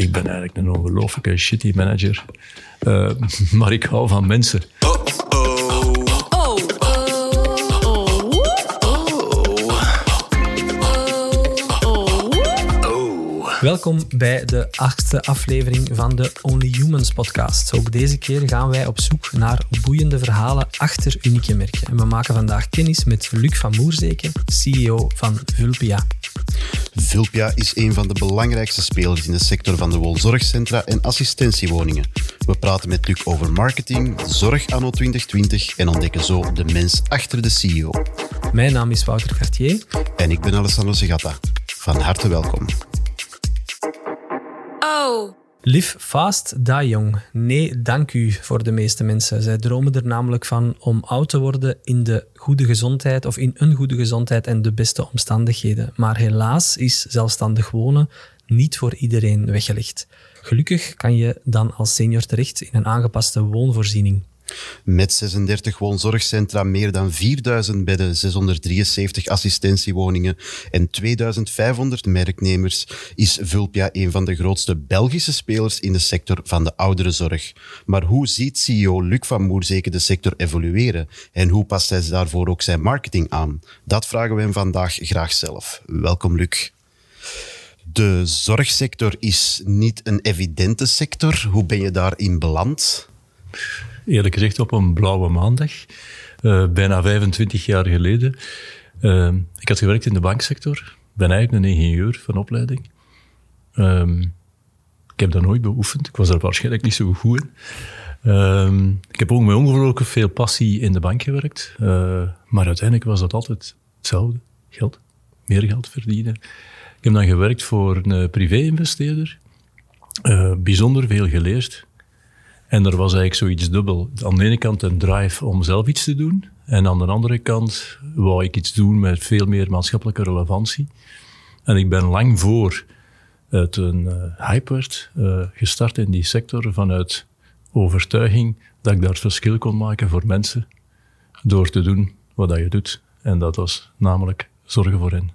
ik ben eigenlijk een ongelooflijke shitty manager. Uh, maar ik hou van mensen. Welkom bij de achtste aflevering van de Only Humans podcast. Ook deze keer gaan wij op zoek naar boeiende verhalen achter unieke merken. En we maken vandaag kennis met Luc van Moerzeken, CEO van Vulpia. Vulpia is een van de belangrijkste spelers in de sector van de woonzorgcentra en assistentiewoningen. We praten met Luc over marketing, zorg anno 2020 en ontdekken zo de mens achter de CEO. Mijn naam is Wouter Cartier. En ik ben Alessandro Segata. Van harte welkom. Oh. Live fast, die young. Nee, dank u voor de meeste mensen. Zij dromen er namelijk van om oud te worden in de goede gezondheid of in een goede gezondheid en de beste omstandigheden. Maar helaas is zelfstandig wonen niet voor iedereen weggelegd. Gelukkig kan je dan als senior terecht in een aangepaste woonvoorziening. Met 36 woonzorgcentra, meer dan 4000 bedden, 673 assistentiewoningen en 2500 merknemers is Vulpia een van de grootste Belgische spelers in de sector van de ouderenzorg. Maar hoe ziet CEO Luc van Moerzeke de sector evolueren en hoe past hij daarvoor ook zijn marketing aan? Dat vragen we hem vandaag graag zelf. Welkom Luc. De zorgsector is niet een evidente sector. Hoe ben je daarin beland? Eerlijk gezegd op een blauwe maandag, uh, bijna 25 jaar geleden. Uh, ik had gewerkt in de banksector, ben eigenlijk een ingenieur van opleiding. Um, ik heb dat nooit beoefend, ik was er waarschijnlijk niet zo goed in. Um, ik heb ook met ongelooflijk veel passie in de bank gewerkt, uh, maar uiteindelijk was dat altijd hetzelfde. Geld, meer geld verdienen. Ik heb dan gewerkt voor een privé-investeerder, bijzonder veel geleerd. En er was eigenlijk zoiets dubbel. Aan de ene kant een drive om zelf iets te doen. En aan de andere kant wou ik iets doen met veel meer maatschappelijke relevantie. En ik ben lang voor het een uh, hype werd uh, gestart in die sector vanuit overtuiging dat ik daar het verschil kon maken voor mensen door te doen wat dat je doet. En dat was namelijk zorgen voor hen.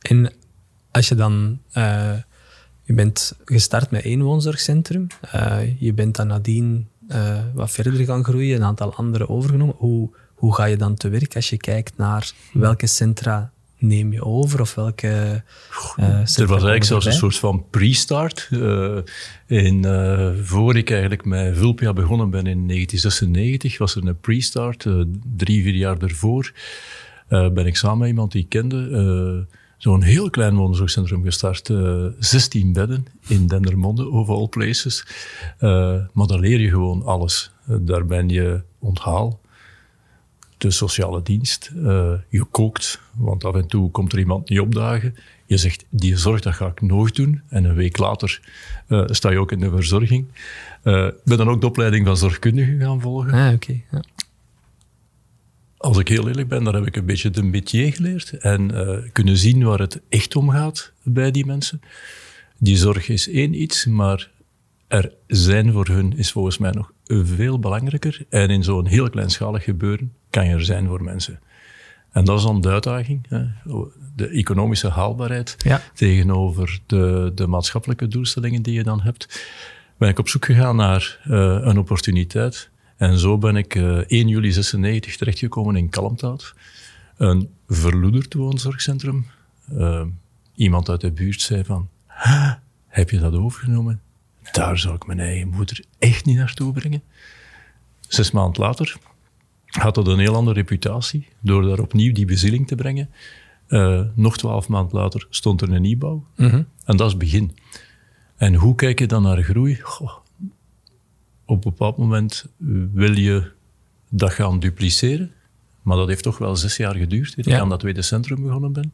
En als je dan uh je bent gestart met één woonzorgcentrum. Uh, je bent dan nadien uh, wat verder gaan groeien, een aantal andere overgenomen. Hoe, hoe ga je dan te werk als je kijkt naar welke centra neem je over of welke. Uh, er was eigenlijk zelfs een soort van pre-start. Uh, in, uh, voor ik eigenlijk met Vulpia begonnen ben in 1996, was er een pre-start. drie, vier jaar ervoor ben ik samen met iemand die ik kende zo'n heel klein woonzorgcentrum gestart. Uh, eh, 16 bedden in Dendermonde, of all places. Uh, maar daar leer je gewoon alles. Uh, daar ben je onthaal, de sociale dienst. je kookt, want af en toe komt er iemand niet opdagen. Je zegt, die zorg, dat ga ik nooit doen. En een week later sta je ook in de verzorging. Ik ben dan ook de opleiding van zorgkundige gaan volgen. Ah, oké. Ja als ik heel eerlijk ben, dan heb ik een beetje de métier geleerd en uh, kunnen zien waar het echt om gaat bij die mensen. Die zorg is één iets, maar er zijn voor hun is volgens mij nog veel belangrijker. En in zo'n heel kleinschalig gebeuren kan je er zijn voor mensen. En dat is dan de uitdaging. Hè? De economische haalbaarheid tegenover de, de maatschappelijke doelstellingen die je dan hebt. Ben ik op zoek gegaan naar uh, een opportuniteit en zo ben ik uh, eh, 1 juli 96 terechtgekomen in Kalmthout. Een verloederd woonzorgcentrum. Uh, iemand uit de buurt zei van, heb je dat overgenomen? Daar zou ik mijn eigen moeder echt niet naartoe brengen. Zes maanden later had dat een heel andere reputatie door daar opnieuw die bezieling te brengen. Uh, nog twaalf maanden later stond er een nieuwbouw. Mm -hmm. En dat is het begin. En hoe kijk je dan naar groei? Goh, op een bepaald moment wil je dat gaan dupliceren. Maar dat heeft toch wel zes jaar geduurd, dat ik aan dat tweede centrum begonnen ben.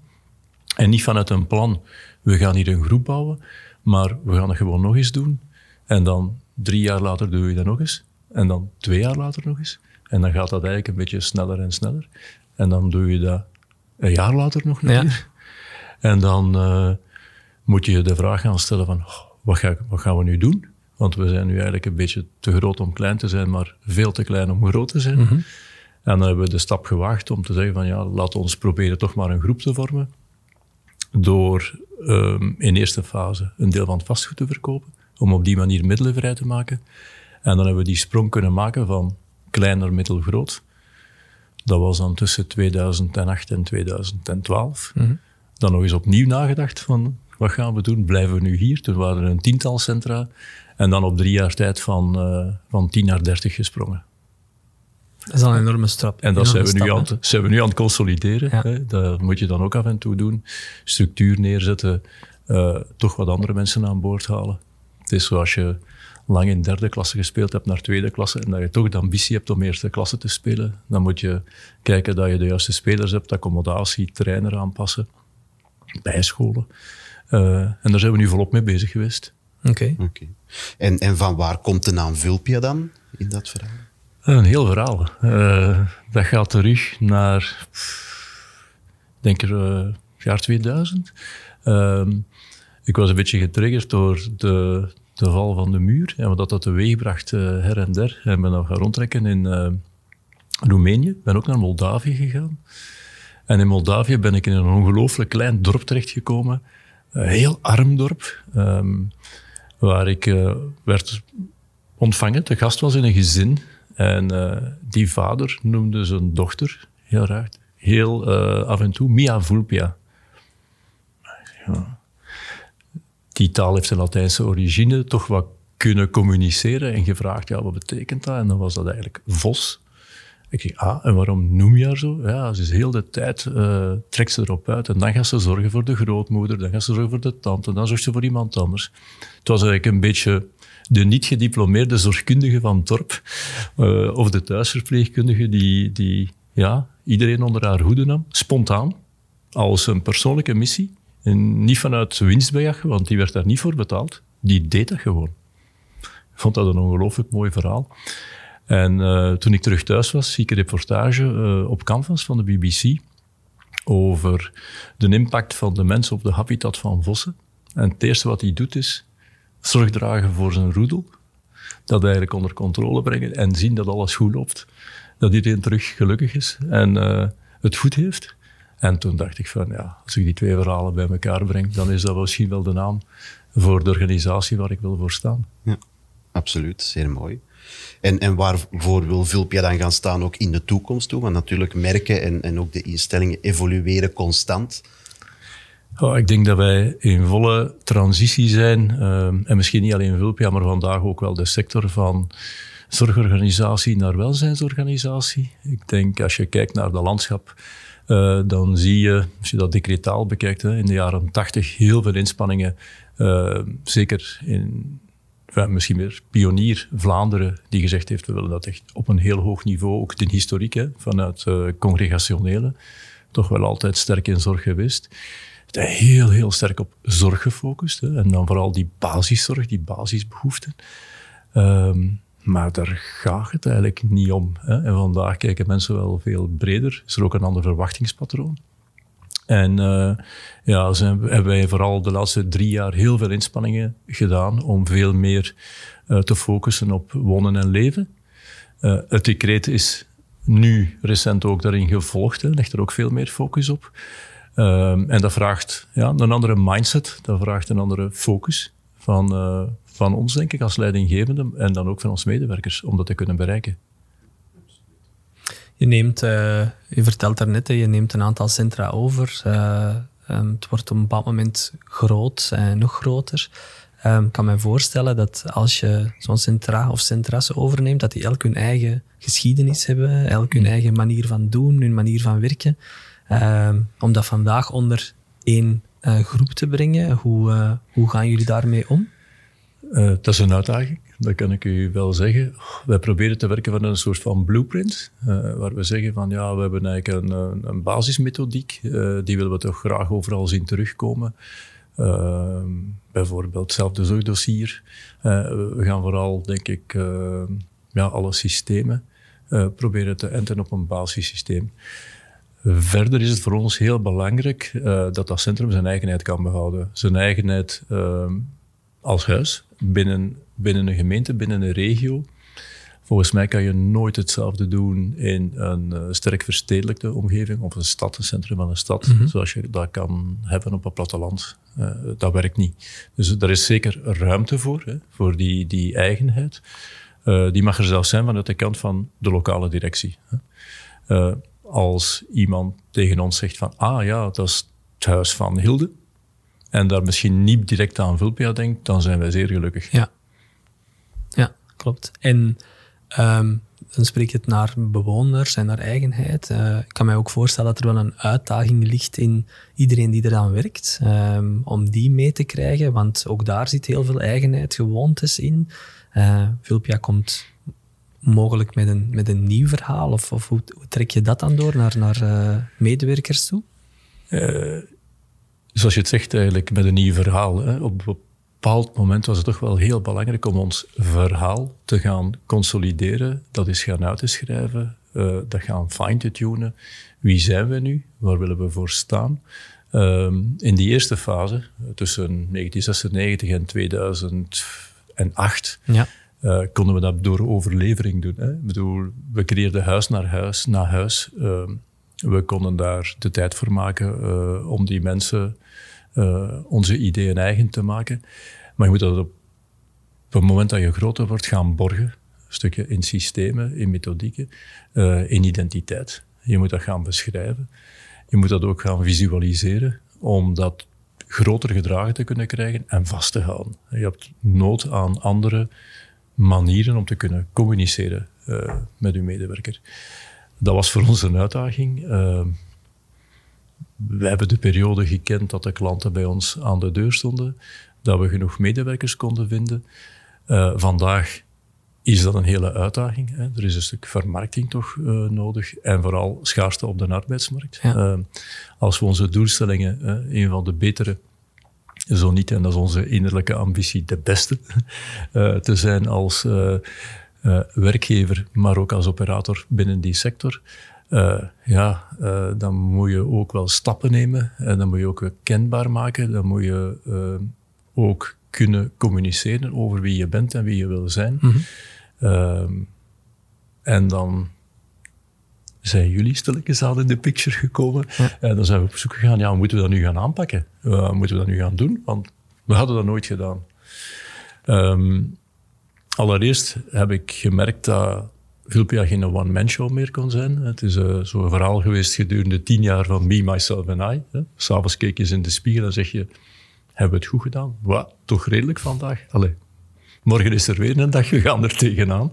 En niet vanuit een plan, we gaan hier een groep bouwen, maar we gaan het gewoon nog eens doen. En dan drie jaar later doe je dat nog eens. En dan twee jaar later nog eens. En dan gaat dat eigenlijk een beetje sneller en sneller. En dan doe je dat een jaar later nog een keer. En dan uh, moet je je de vraag gaan stellen van, oh, wat, ga, wat gaan we nu doen? Want we zijn nu eigenlijk een beetje te groot om klein te zijn, maar veel te klein om groot te zijn. Mhm. En dan hebben we de stap gewaagd om te zeggen van ja, laten we ons proberen toch maar een groep te vormen. Door ehm, in eerste fase een deel van het vastgoed te verkopen, om op die manier middelen vrij te maken. En dan hebben we die sprong kunnen maken van klein naar middelgroot. Dat was dan tussen 2008 en 2012. Dan nog eens opnieuw nagedacht van, wat gaan we doen? Blijven we nu hier? Toen waren er een tiental centra. En dan op drie jaar tijd van, uh, van 10 naar 30 gesprongen. Dat is al een enorme stap. En dat zijn we, nu aan, zijn we nu aan het consolideren. Hè? Dat moet je dan ook af en toe doen. Structuur neerzetten, uh, toch wat andere mensen aan boord halen. Het is zoals je lang in derde klasse gespeeld hebt naar tweede klasse en dat je toch de ambitie hebt om eerste klasse te spelen, dan moet je kijken dat je de juiste spelers hebt, accommodatie, trainer aanpassen, bijscholen. Uh, en daar zijn we nu volop mee bezig geweest. Oké. Okay. En, en van waar komt de naam Vulpia dan in dat verhaal? Een heel verhaal. Uh, dat gaat terug naar, denk ik, uh, jaar 2000. Uh, ik was een beetje getriggerd door de, de val van de muur en wat dat teweeg bracht uh, her en der. En ben dan gaan rondtrekken in Roemenië. ben ook naar Moldavië gegaan. En in Moldavië ben ik in een ongelooflijk klein dorp terechtgekomen. Een heel arm dorp. Um, waar ik uh, werd ontvangen. De gast was in een gezin en uh, die vader noemde zijn dochter, heel raar, heel uh, af en toe Mia Vulpia. Ja. Die taal heeft een Latijnse origine, toch wat kunnen communiceren en gevraagd, ja, wat betekent dat? En dan was dat eigenlijk vos. Ik zeg, ah, en waarom noem je haar zo? Ja, ze is heel de tijd, uh, trekt ze erop uit. En dan gaat ze zorgen voor de grootmoeder, dan gaat ze zorgen voor de tante, dan zorgt ze voor iemand anders. Het was eigenlijk een beetje de niet gediplomeerde zorgkundige van het dorp, uh, of de thuisverpleegkundige die, die ja, iedereen onder haar hoede nam, spontaan, als een persoonlijke missie. En niet vanuit winstbejag, want die werd daar niet voor betaald. Die deed dat gewoon. Ik vond dat een ongelooflijk mooi verhaal. En uh, toen ik terug thuis was, zie ik een reportage uh, op Canvas van de BBC over de impact van de mens op de habitat van vossen. En het eerste wat hij doet is zorg dragen voor zijn roedel, dat eigenlijk onder controle brengen en zien dat alles goed loopt. Dat iedereen terug gelukkig is en uh, het goed heeft. En toen dacht ik van, ja, als ik die twee verhalen bij elkaar breng, dan is dat misschien wel de naam voor de organisatie waar ik wil voor staan. Ja, absoluut. Zeer mooi. En, en waarvoor wil Vulpia dan gaan staan ook in de toekomst toe? Want natuurlijk merken en, en ook de instellingen evolueren constant. Oh, ik denk dat wij in volle transitie zijn. Uh, en misschien niet alleen Vulpia, maar vandaag ook wel de sector van zorgorganisatie naar welzijnsorganisatie. Ik denk als je kijkt naar dat landschap, uh, dan zie je, als je dat decretaal bekijkt, hè, in de jaren 80 heel veel inspanningen, uh, zeker in misschien meer pionier Vlaanderen, die gezegd heeft, we willen dat echt op een heel hoog niveau, ook de historiek, vanuit uh, congregationele, toch wel altijd sterk in zorg geweest. Heel, heel sterk op zorg gefocust. Hè, en dan vooral die basiszorg, die basisbehoeften. Um, maar daar gaat het eigenlijk niet om. Hè. En vandaag kijken mensen wel veel breder. Is er ook een ander verwachtingspatroon. En uh, ja, hebben wij vooral de laatste drie jaar heel veel inspanningen gedaan om veel meer uh, te focussen op wonen en leven. Uh, het decreet is nu recent ook daarin gevolgd, hè, legt er ook veel meer focus op. Um, en dat vraagt ja, een andere mindset, dat vraagt een andere focus van, van ons, denk ik, als leidinggevende en dan ook van ons medewerkers om dat te kunnen bereiken. Je, neemt, uh, je vertelt daarnet, je neemt een aantal centra over. Uh, um, het wordt op een bepaald moment groot en nog groter. Um, ik kan me voorstellen dat als je zo'n centra of centra's overneemt, dat die elk hun eigen geschiedenis hebben, elk hun eigen manier van doen, hun manier van werken. Um, om dat vandaag onder één uh, groep te brengen, hoe, hoe gaan jullie daarmee om? dat is een uitdaging dat kan ik u wel zeggen. Wij proberen te werken van een soort van blueprint, uh, waar we zeggen van ja, we hebben eigenlijk een, een basismethodiek, uh, die willen we toch graag overal zien terugkomen. Uh, bijvoorbeeld hetzelfde zorgdossier. we gaan vooral, denk ik, ja, alle systemen proberen te enten op een basissysteem. Verder is het voor ons heel belangrijk dat dat centrum zijn eigenheid kan behouden. Zijn eigenheid als huis binnen binnen een gemeente, binnen een regio, Volgens mij kan je nooit hetzelfde doen in een uh, sterk verstedelijkte omgeving of een stad, een centrum van een stad, mhm. zoals je dat kan hebben op een platteland. Uh, dat werkt niet. Dus er is zeker ruimte voor, hè, voor die, die eigenheid. Uh, die mag er zelfs zijn vanuit de kant van de lokale directie. Hè. als iemand tegen ons zegt van, ah ja, dat is het huis van Hilde, en daar misschien niet direct aan Vulpia denkt, dan zijn wij zeer gelukkig. Ja klopt. En um, dan spreek je het naar bewoners en naar eigenheid. Uh, ik kan mij ook voorstellen dat er wel een uitdaging ligt in iedereen die eraan werkt, um, om die mee te krijgen, want ook daar zit heel veel eigenheid, gewoontes in. Uh, Vulpia komt mogelijk met een, met een nieuw verhaal, of, hoe, trek je dat dan door naar, naar uh, medewerkers toe? zoals je het zegt eigenlijk, met een nieuw verhaal. Hè. Op een bepaald moment was het toch wel heel belangrijk om ons verhaal te gaan consolideren, dat is gaan uit te schrijven, uh, dat gaan fine-tunen. Wie zijn we nu? Waar willen we voor staan? Um, in die eerste fase, tussen 1996 en 2008, ja. Uh, konden we dat door overlevering doen. Hè? Ik bedoel, we creëerden huis naar huis, na huis. Uh, we konden daar de tijd voor maken uh, om die mensen uh, onze ideeën eigen te maken. Maar je moet dat op, op het moment dat je groter wordt gaan borgen. Stukje in systemen, in methodieken, uh, in identiteit. Je moet dat gaan beschrijven. Je moet dat ook gaan visualiseren om dat groter gedragen te kunnen krijgen en vast te houden. Je hebt nood aan andere manieren om te kunnen communiceren uh, met uw medewerker. Dat was voor ons een uitdaging. We hebben de periode gekend dat de klanten bij ons aan de deur stonden, dat we genoeg medewerkers konden vinden. Uh, vandaag is dat een hele uitdaging. Hè. Er is een stuk vermarkting toch uh, nodig en vooral schaarste op de arbeidsmarkt. Ja. Uh, als we onze doelstellingen, een van de betere, zo niet, en dat is onze innerlijke ambitie, de beste, te zijn als werkgever, maar ook als operator binnen die sector, uh, ja, uh, dan moet je ook wel stappen nemen en dan moet je ook kenbaar maken. Dan moet je uh, ook kunnen communiceren over wie je bent en wie je wil zijn. Mm -hmm. en dan zijn jullie stilletjes al in de picture gekomen. Ja. En dan zijn we op zoek gegaan, ja, moeten we dat nu gaan aanpakken? moeten we dat nu gaan doen? Want we hadden dat nooit gedaan. Um, allereerst heb ik gemerkt dat Vulpia geen one-man show meer kon zijn. Het is uh, zo'n verhaal geweest gedurende tien jaar van Me, Myself and I. S'avonds keek je eens in de spiegel en zeg je, hebben we het goed gedaan? Wat, toch redelijk vandaag? Allee, morgen is er weer een dag, we gaan er tegenaan.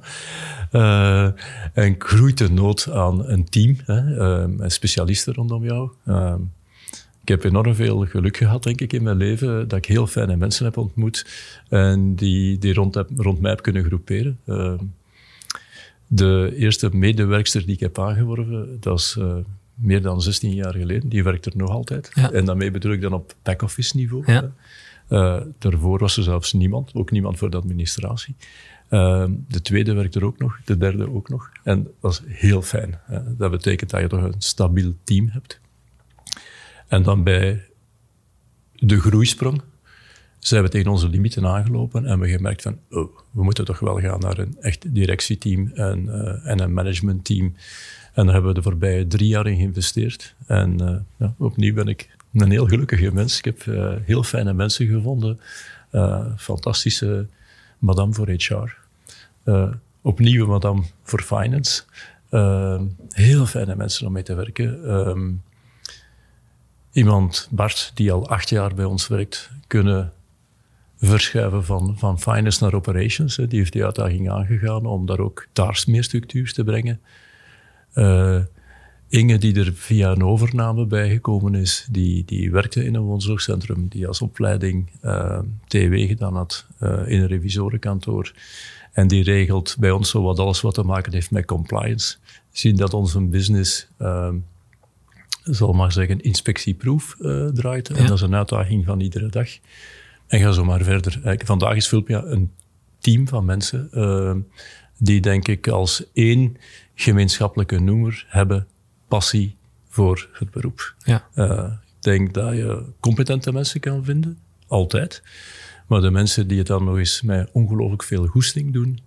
Uh, en groeit de nood aan een team, hè, uh, specialisten rondom jou. Uh, ik heb enorm veel geluk gehad, denk ik, in mijn leven, dat ik heel fijne mensen heb ontmoet en die, die rond, heb, rond mij heb kunnen groeperen. De eerste medewerkster die ik heb aangeworven, dat is uh, meer dan 16 jaar geleden. Die werkt er nog altijd. En daarmee bedoel ik dan op back-office niveau. Ja. Uh, daarvoor was er zelfs niemand, ook niemand voor de administratie. Uh, de tweede werkt er ook nog, de derde ook nog. En dat is heel fijn. Dat betekent dat je toch een stabiel team hebt. En dan bij de groeisprong zijn we tegen onze limieten aangelopen en we gemerkt van, oh, we moeten toch wel gaan naar een echt directieteam en, uh, en een managementteam. En daar hebben we de voorbije drie jaar in geïnvesteerd. En uh, ja, opnieuw ben ik een heel gelukkige mens. Ik heb uh, heel fijne mensen gevonden. fantastische madame voor HR. opnieuw madame voor finance. heel fijne mensen om mee te werken. Um, iemand, Bart, die al acht jaar bij ons werkt, kunnen verschuiven van, van finance naar operations. Hè. Die heeft die uitdaging aangegaan om daar ook daar meer structuur te brengen. Uh, Inge, die er via een overname bijgekomen is, die, die werkte in een woonzorgcentrum, die als opleiding uh, TW gedaan had uh, in een revisorenkantoor. En die regelt bij ons zo wat alles wat te maken heeft met compliance. Zien dat onze business, uh, zal maar zeggen, inspectieproef draait. En dat is een uitdaging van iedere dag. En ga zo maar verder. Vandaag is Vulpia een team van mensen uh, die denk ik als één gemeenschappelijke noemer hebben passie voor het beroep. Ja. Uh, ik denk dat je competente mensen kan vinden, altijd. Maar de mensen die het dan nog eens met ongelooflijk veel goesting doen,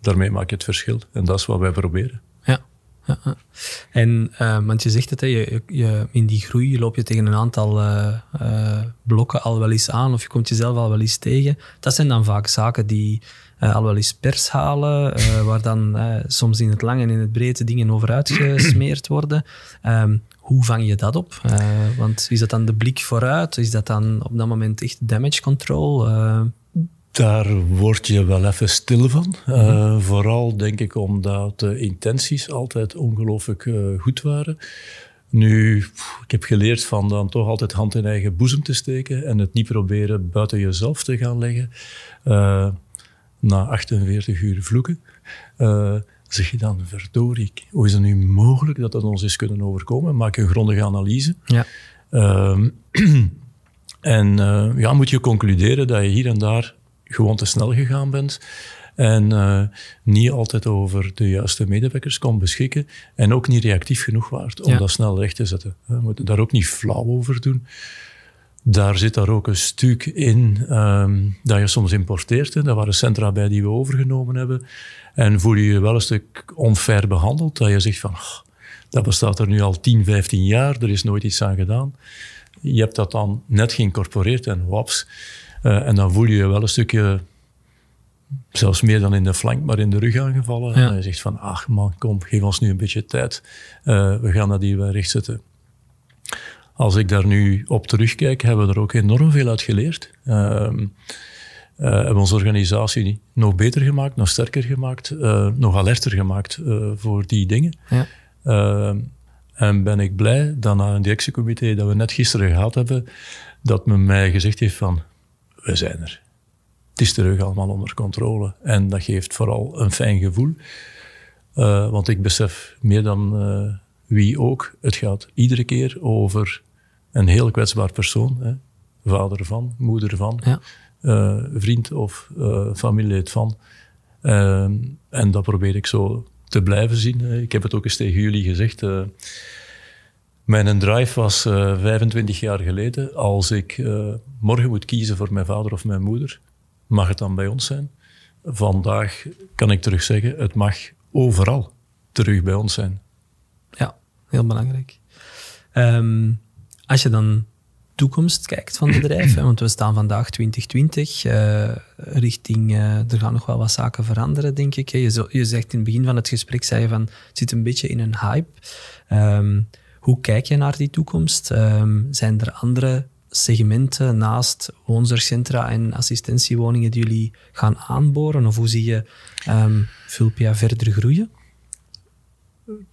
daarmee maak je het verschil. En dat is wat wij proberen. En, uh, want je zegt het, je, je, in die groei loop je tegen een aantal uh, uh, blokken al wel eens aan of je komt jezelf al wel eens tegen. Dat zijn dan vaak zaken die al wel eens pers halen, waar dan soms in het lang en in het breed dingen over uitgesmeerd worden. Um, hoe vang je dat op? want is dat dan de blik vooruit? Is dat dan op dat moment echt damage control? Daar word je wel even stil van. Uh, vooral denk ik omdat de intenties altijd ongelooflijk uh, goed waren. Nu, ik heb geleerd van dan toch altijd hand in eigen boezem te steken en het niet proberen buiten jezelf te gaan leggen. Uh, na 48 uur vloeken, zeg je dan, verdorie, hoe is het nu mogelijk dat dat ons is kunnen overkomen? Maak een grondige analyse. Ja. Ehm, en ja, moet je concluderen dat je hier en daar gewoon te snel gegaan bent en uh, niet altijd over de juiste medewerkers kon beschikken en ook niet reactief genoeg waard om dat snel recht te zetten. We moeten daar ook niet flauw over doen. Daar zit daar ook een stuk in um, dat je soms importeert. Hè. Dat waren centra bij die we overgenomen hebben. En voel je je wel een stuk onfair behandeld. Dat je zegt van, oh, dat bestaat er nu al 10, 15 jaar, er is nooit iets aan gedaan. Je hebt dat dan net geïncorporeerd en waps, uh, en dan voel je je wel een stukje, zelfs meer dan in de flank, maar in de rug aangevallen. En je zegt van, ach man, kom, geef ons nu een beetje tijd. Uh, we gaan dat hier rechtzetten. Als ik daar nu op terugkijk, hebben we er ook enorm veel uit geleerd. Uh, uh, hebben onze organisatie nog beter gemaakt, nog sterker gemaakt, uh, nog alerter gemaakt uh, voor die dingen. Ja. en ben ik blij dat na een directiecomité dat we net gisteren gehad hebben, dat men mij gezegd heeft van we zijn er. Het is terug allemaal onder controle. En dat geeft vooral een fijn gevoel. Uh, want ik besef meer dan uh, wie ook, het gaat iedere keer over een heel kwetsbaar persoon. Hè. Vader van, moeder van, ja. uh, vriend of familielid van. en dat probeer ik zo te blijven zien. Ik heb het ook eens tegen jullie gezegd. Mijn drive was uh, eh, 25 jaar geleden. Als ik uh, morgen moet kiezen voor mijn vader of mijn moeder, mag het dan bij ons zijn? Vandaag kan ik terug zeggen, het mag overal terug bij ons zijn. Ja, heel belangrijk. Um, als je dan toekomst kijkt van het bedrijf, want we staan vandaag 2020, uh, eh, richting, er gaan nog wel wat zaken veranderen, denk ik. Je, je zegt in het begin van het gesprek, zei je van, het zit een beetje in een hype. Um, hoe kijk je naar die toekomst? Um, zijn er andere segmenten naast woonzorgcentra en assistentiewoningen die jullie gaan aanboren? Of hoe zie je um, Vulpia verder groeien?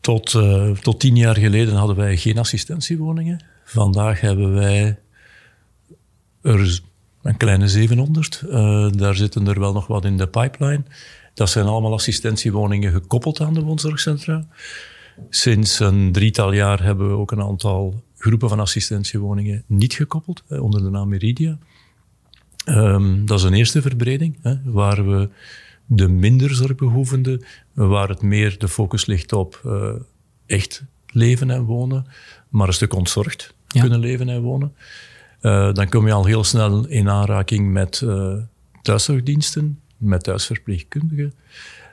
Tot, uh, tot tien jaar geleden hadden wij geen assistentiewoningen. Vandaag hebben wij er een kleine 700. Uh, eh, daar zitten er wel nog wat in de pipeline. Dat zijn allemaal assistentiewoningen gekoppeld aan de woonzorgcentra. Sinds een drietal jaar hebben we ook een aantal groepen van assistentiewoningen niet gekoppeld, onder de naam Meridia. Um, dat is een eerste verbreding, hè, waar we de minder zorgbehoevenden, waar het meer de focus ligt op uh, echt leven en wonen, maar een stuk ontzorgd kunnen leven en wonen. Uh, dan kom je al heel snel in aanraking met uh, thuiszorgdiensten, met thuisverpleegkundigen.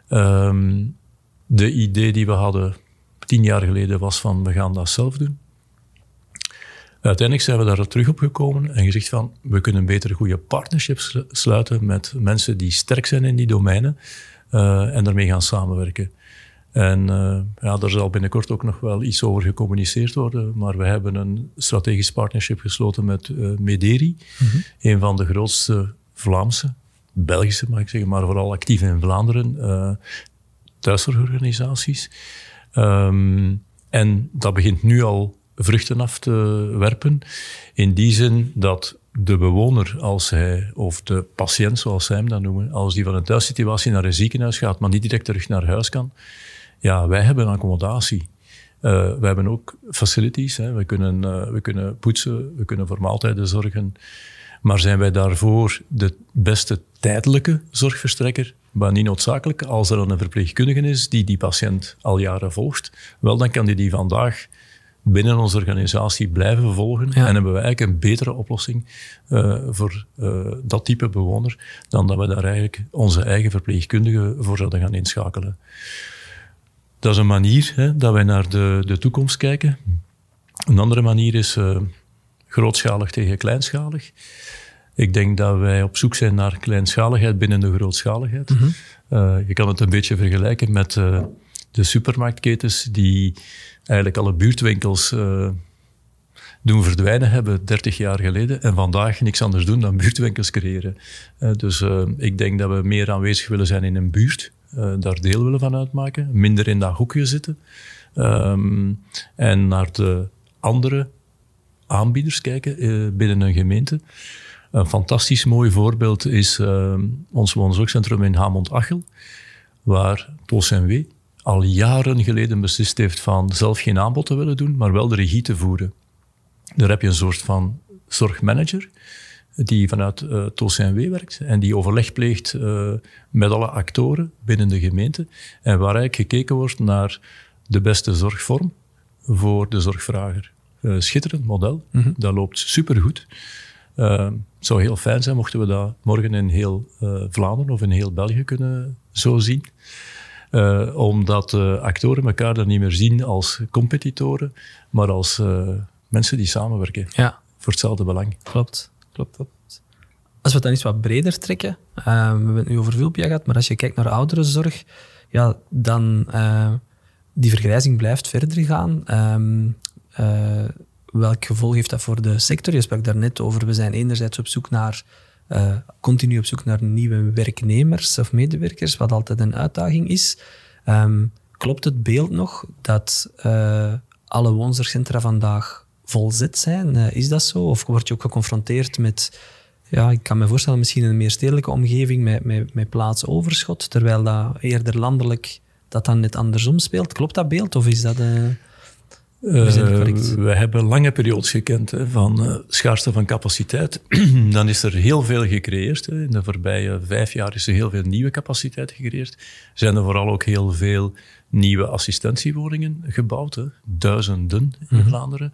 Um, de idee die we hadden tien jaar geleden was van we gaan dat zelf doen. Uiteindelijk zijn we daar terug op gekomen en gezegd van we kunnen beter goede partnerships sluiten met mensen die sterk zijn in die domeinen uh, en daarmee gaan samenwerken. En uh, ja, daar zal binnenkort ook nog wel iets over gecommuniceerd worden, maar we hebben een strategisch partnership gesloten met uh, Mederi, mm -hmm. een van de grootste Vlaamse, Belgische mag ik zeggen, maar vooral actief in Vlaanderen, thuiszorgorganisaties. Um, en dat begint nu al vruchten af te werpen. In die zin dat de bewoner, als hij, of de patiënt zoals zij hem dan noemen, als die van een thuissituatie naar een ziekenhuis gaat, maar niet direct terug naar huis kan, ja, wij hebben accommodatie. Uh, we hebben ook facilities. Hè. We, kunnen, uh, we kunnen poetsen, we kunnen voor maaltijden zorgen. Maar zijn wij daarvoor de beste tijdelijke zorgverstrekker? Maar niet noodzakelijk. Als er dan een verpleegkundige is die die patiënt al jaren volgt, wel, dan kan die die vandaag binnen onze organisatie blijven volgen. En hebben we eigenlijk een betere oplossing uh, voor uh, dat type bewoner dan dat we daar eigenlijk onze eigen verpleegkundigen voor zouden gaan inschakelen. Dat is een manier hè, dat wij naar de, de toekomst kijken. Een andere manier is uh, grootschalig tegen kleinschalig. Ik denk dat wij op zoek zijn naar kleinschaligheid binnen de grootschaligheid. Mm -hmm. je kan het een beetje vergelijken met de supermarktketens die eigenlijk alle buurtwinkels uh, doen verdwijnen hebben 30 jaar geleden en vandaag niks anders doen dan buurtwinkels creëren. Dus ik denk dat we meer aanwezig willen zijn in een buurt, daar deel willen van uitmaken, minder in dat hoekje zitten um, en naar de andere aanbieders kijken binnen een gemeente. Een fantastisch mooi voorbeeld is ons woonzorgcentrum in Hamond-Achel, waar TOS NW al jaren geleden beslist heeft van zelf geen aanbod te willen doen, maar wel de regie te voeren. Daar heb je een soort van zorgmanager die vanuit uh, eh, TOCNW werkt en die overleg pleegt uh, met alle actoren binnen de gemeente en waar eigenlijk gekeken wordt naar de beste zorgvorm voor de zorgvrager. Uh, schitterend model, mm -hmm. dat loopt supergoed. Het zou heel fijn zijn mochten we dat morgen in heel Vlaanderen of in heel België kunnen zo zien. Uh, omdat uh, actoren elkaar dan niet meer zien als competitoren, maar als uh, mensen die samenwerken ja. voor hetzelfde belang. Klopt, klopt, klopt. Als we het dan iets wat breder trekken, we hebben het nu over Vulpia gehad, maar als je kijkt naar ouderenzorg, ja, dan die vergrijzing blijft verder gaan. Welk gevolg heeft dat voor de sector? Je sprak daar net over, we zijn enerzijds op zoek naar uh, continu op zoek naar nieuwe werknemers of medewerkers, wat altijd een uitdaging is. Um, klopt het beeld nog dat uh, alle woonzorgcentra vandaag volzet zijn? Uh, is dat zo? Of word je ook geconfronteerd met, ja, ik kan me voorstellen, misschien een meer stedelijke omgeving met, met, met plaatsoverschot, terwijl dat eerder landelijk dat dan net andersom speelt? Klopt dat beeld of is dat... Uh, we hebben lange periodes gekend hè, van uh, schaarste van capaciteit. Dan is er heel veel gecreëerd. Hè. In de voorbije vijf jaar is er heel veel nieuwe capaciteit gecreëerd. Zijn er vooral ook heel veel nieuwe assistentiewoningen gebouwd. Hè. Duizenden in mm -hmm. Vlaanderen.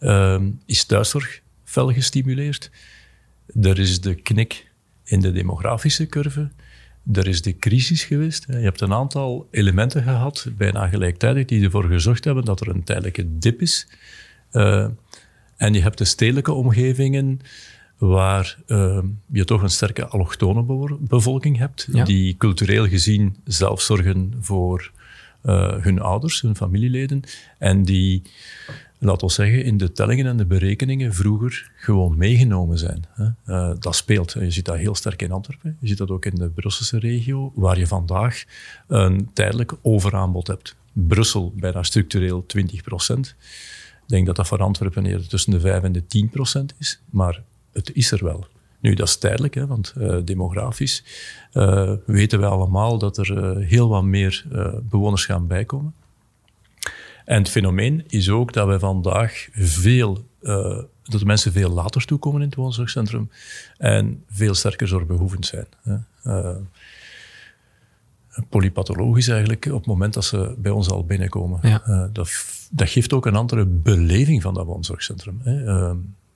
Uh, is thuiszorg fel gestimuleerd. Er is de knik in de demografische curve er is de crisis geweest. Je hebt een aantal elementen gehad, bijna gelijktijdig, die ervoor gezorgd hebben dat er een tijdelijke dip is. Uh, en je hebt de stedelijke omgevingen waar uh, je toch een sterke allochtone bevolking hebt, ja. die cultureel gezien zelf zorgen voor uh, hun ouders, hun familieleden, en die laat ons zeggen, in de tellingen en de berekeningen vroeger gewoon meegenomen zijn. Uh, dat speelt. Je ziet dat heel sterk in Antwerpen. Je ziet dat ook in de Brusselse regio, waar je vandaag een tijdelijk overaanbod hebt. Brussel bijna structureel 20 procent. Ik denk dat dat voor Antwerpen eerder tussen de 5 en de 10 procent is, maar het is er wel. Nu, dat is tijdelijk, hè, want uh, demografisch uh, weten we allemaal dat er heel wat meer bewoners gaan bijkomen. En het fenomeen is ook dat we vandaag veel, uh, dat de mensen veel later toekomen in het woonzorgcentrum en veel sterker zorgbehoevend zijn. Hè. Uh, polypathologisch eigenlijk op het moment dat ze bij ons al binnenkomen. Ja. Uh, dat, dat, geeft ook een andere beleving van dat woonzorgcentrum. Hè.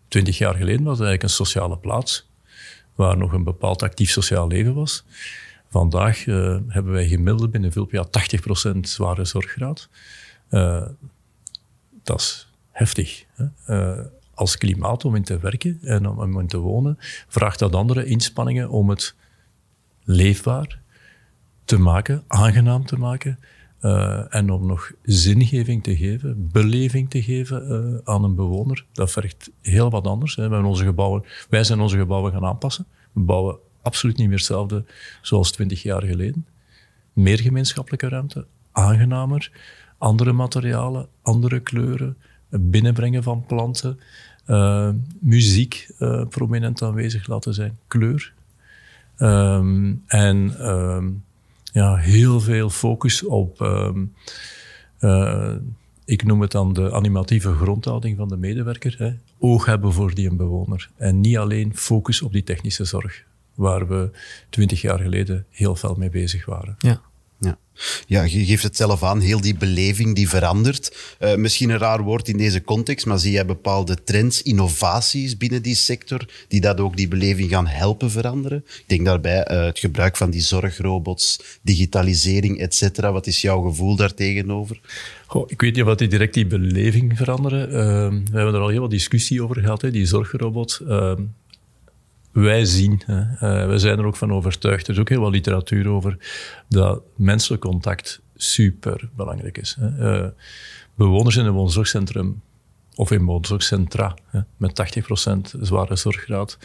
Twintig jaar geleden was het eigenlijk een sociale plaats waar nog een bepaald actief sociaal leven was. Vandaag hebben wij gemiddeld binnen Vulpia 80% zware zorggraad. Uh, dat is heftig. Hè? Uh, als klimaat om in te werken en om, in te wonen, vraagt dat andere inspanningen om het leefbaar te maken, aangenaam te maken. Uh, en om nog zingeving te geven, beleving te geven aan een bewoner, dat vergt heel wat anders. Hè. Onze gebouwen, wij zijn onze gebouwen gaan aanpassen. We bouwen absoluut niet meer hetzelfde zoals twintig jaar geleden. Meer gemeenschappelijke ruimte, aangenamer andere materialen, andere kleuren, binnenbrengen van planten, uh, muziek uh, prominent aanwezig laten zijn, kleur. Um, en um, ja, heel veel focus op, um, uh, ik noem het dan de animatieve grondhouding van de medewerker. Hè. Oog hebben voor die bewoner. En niet alleen focus op die technische zorg, waar we twintig jaar geleden heel veel mee bezig waren. Ja. Ja. Ja, je geeft het zelf aan, heel die beleving die verandert. Uh, misschien een raar woord in deze context, maar zie jij bepaalde trends, innovaties binnen die sector, die dat ook die beleving gaan helpen veranderen? Ik denk daarbij uh, het gebruik van die zorgrobots, digitalisering, et cetera. Wat is jouw gevoel daartegenover? Goh, ik weet niet of die direct die beleving veranderen. Uh, we hebben er al heel wat discussie over gehad, hè, die zorgrobots. Wij zien, hè, uh, we zijn er ook van overtuigd, er is ook heel wat literatuur over, dat menselijk contact super belangrijk is. Hè. Uh, bewoners in een woonzorgcentrum of in woonzorgcentra met 80% zware zorggraad,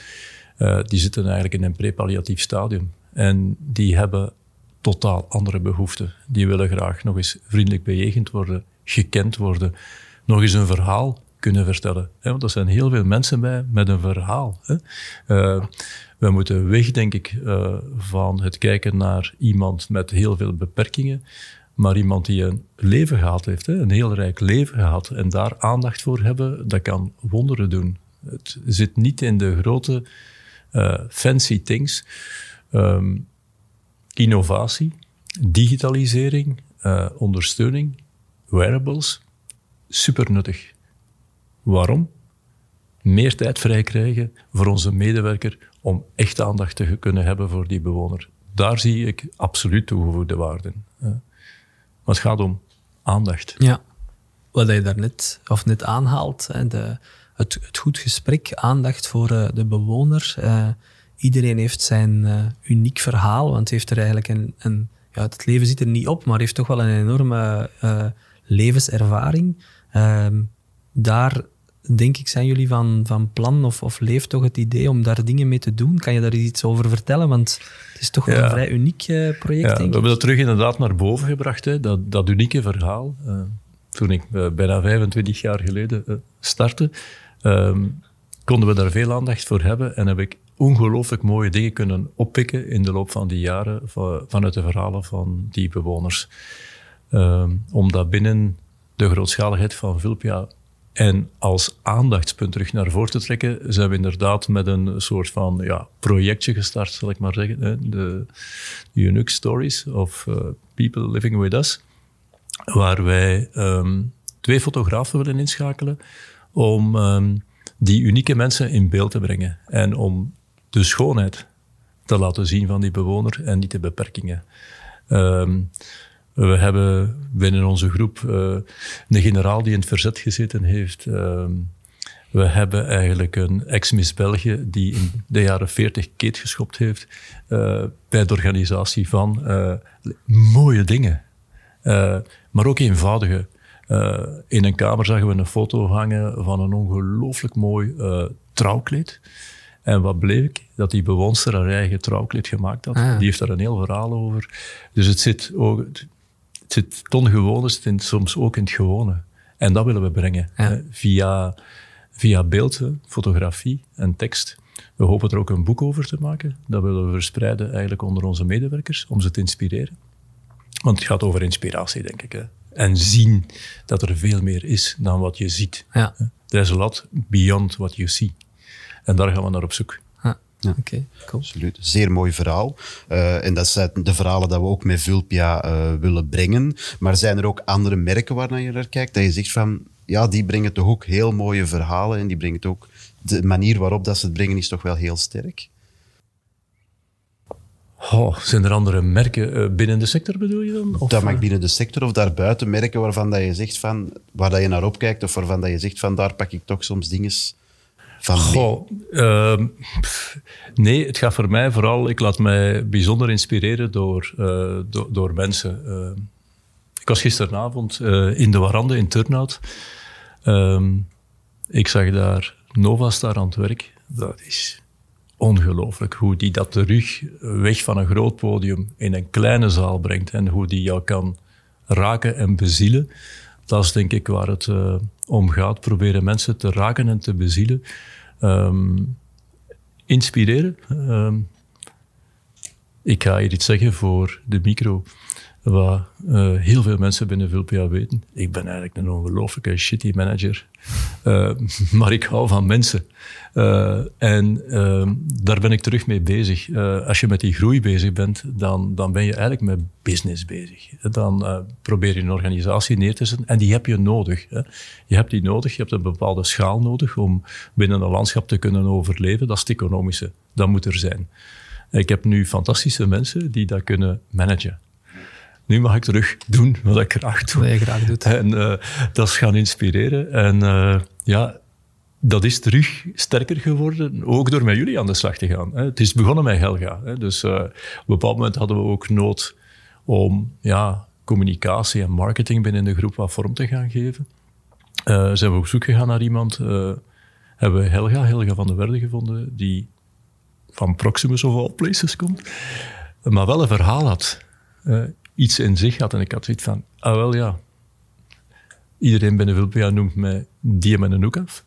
uh, die zitten eigenlijk in een prepalliatief stadium. En die hebben totaal andere behoeften. Die willen graag nog eens vriendelijk bejegend worden, gekend worden, nog eens een verhaal kunnen vertellen. Hè? Want er zijn heel veel mensen bij met een verhaal. Hè? Uh, we moeten weg, denk ik, uh, van het kijken naar iemand met heel veel beperkingen, maar iemand die een leven gehad heeft, hè? een heel rijk leven gehad, en daar aandacht voor hebben, dat kan wonderen doen. Het zit niet in de grote uh, fancy things. Um, innovatie, digitalisering, ondersteuning, wearables, super nuttig. Waarom? Meer tijd vrij krijgen voor onze medewerker om echt aandacht te kunnen hebben voor die bewoner. Daar zie ik absoluut toegevoegde waarde. Maar het gaat om aandacht. Ja, wat je daarnet of net aanhaalt, de, het, het, goed gesprek, aandacht voor uh, de bewoner. Uh, iedereen heeft zijn uh, uniek verhaal, want heeft er eigenlijk een, een, ja, het leven zit er niet op, maar heeft toch wel een enorme levenservaring. Ehm, daar denk ik, zijn jullie van, van plan of, of leeft toch het idee om daar dingen mee te doen? Kan je daar iets over vertellen? Want het is toch wel een vrij uniek uh, project, ja, denk We hebben dat terug inderdaad naar boven gebracht, hè, dat, dat unieke verhaal. Uh, toen ik uh, bijna 25 jaar geleden startte, um, konden we daar veel aandacht voor hebben en heb ik ongelooflijk mooie dingen kunnen oppikken in de loop van die jaren vanuit de verhalen van die bewoners. Um, om dat binnen de grootschaligheid van Vulpia en als aandachtspunt terug naar voren te trekken, zijn we inderdaad met een soort van ja, projectje gestart, zal ik maar zeggen. De, Unique Stories of uh, People Living With Us. Waar wij um, twee fotografen willen inschakelen om um, die unieke mensen in beeld te brengen. En om de schoonheid te laten zien van die bewoner en niet de beperkingen. Um, we hebben binnen onze groep uh, een generaal die in het verzet gezeten heeft. Uh, we hebben eigenlijk een ex-Miss België die in de jaren 40 keet geschopt heeft uh, bij de organisatie van mooie dingen. maar ook eenvoudige. in een kamer zagen we een foto hangen van een ongelooflijk mooi trouwkleed. En wat bleek? Dat die bewoonster haar eigen trouwkleed gemaakt had. Ah. Die heeft daar een heel verhaal over. Dus het zit ook, het zit gewone, zit soms ook in het gewone. En dat willen we brengen. via, via beeld, fotografie en tekst. We hopen er ook een boek over te maken. Dat willen we verspreiden eigenlijk onder onze medewerkers, om ze te inspireren. Want het gaat over inspiratie, denk ik. Hè. En zien dat er veel meer is dan wat je ziet. Ja. There's a lot beyond what you see. En daar gaan we naar op zoek. Ja. Oké, cool. Absoluut. Zeer mooi verhaal. Uh, en dat zijn de verhalen dat we ook met Vulpia uh, willen brengen. Maar zijn er ook andere merken waar je naar kijkt? Dat je zegt van, ja, die brengen toch ook heel mooie verhalen. En die brengen het ook... De manier waarop dat ze het brengen is toch wel heel sterk? Oh, zijn er andere merken uh, binnen de sector bedoel je dan? Of? Dat mag binnen de sector of daarbuiten merken waarvan dat je zegt van, waar dat je naar opkijkt of waarvan dat je zegt van daar pak ik toch soms dingen Goh, uh, nee, het gaat voor mij vooral, ik laat mij bijzonder inspireren door, do, door mensen. Uh, ik was gisteravond uh, in de Warande in Turnhout. Ehm, ik zag daar Novastar aan het werk. Dat is ongelooflijk hoe die dat terug weg van een groot podium in een kleine zaal brengt en hoe die jou kan raken en bezielen. Dat is denk ik waar het om gaat. Proberen mensen te raken en te bezielen. Um, inspireren. Um, Ik ga hier iets zeggen voor de micro, wat uh, heel veel mensen binnen Vulpia weten. Ik ben eigenlijk een ongelooflijke shitty manager. Uh, maar ik hou van mensen. Uh, en ehm, daar ben ik terug mee bezig. als je met die groei bezig bent, dan, dan ben je eigenlijk met business bezig. Dan probeer je een organisatie neer te zetten. En die heb je nodig. Hè. Je hebt die nodig. Je hebt een bepaalde schaal nodig om binnen een landschap te kunnen overleven. Dat is het economische. Dat moet er zijn. Ik heb nu fantastische mensen die dat kunnen managen. Nu mag ik terug doen wat ik graag doe. Wat je graag doet. En uh, dat is gaan inspireren. En uh, ja, dat is terug sterker geworden, ook door met jullie aan de slag te gaan. Het is begonnen met Helga. Dus uh, op een bepaald moment hadden we ook nood om ja, communicatie en marketing binnen de groep wat vorm te gaan geven. zijn we op zoek gegaan naar iemand. hebben we Helga, Helga van der Werde gevonden, die van Proximus of all places komt, maar wel een verhaal had. Uh, iets in zich had. En ik had zoiets van, ah wel ja, iedereen binnen Vulpia noemt mij die met een hoek af.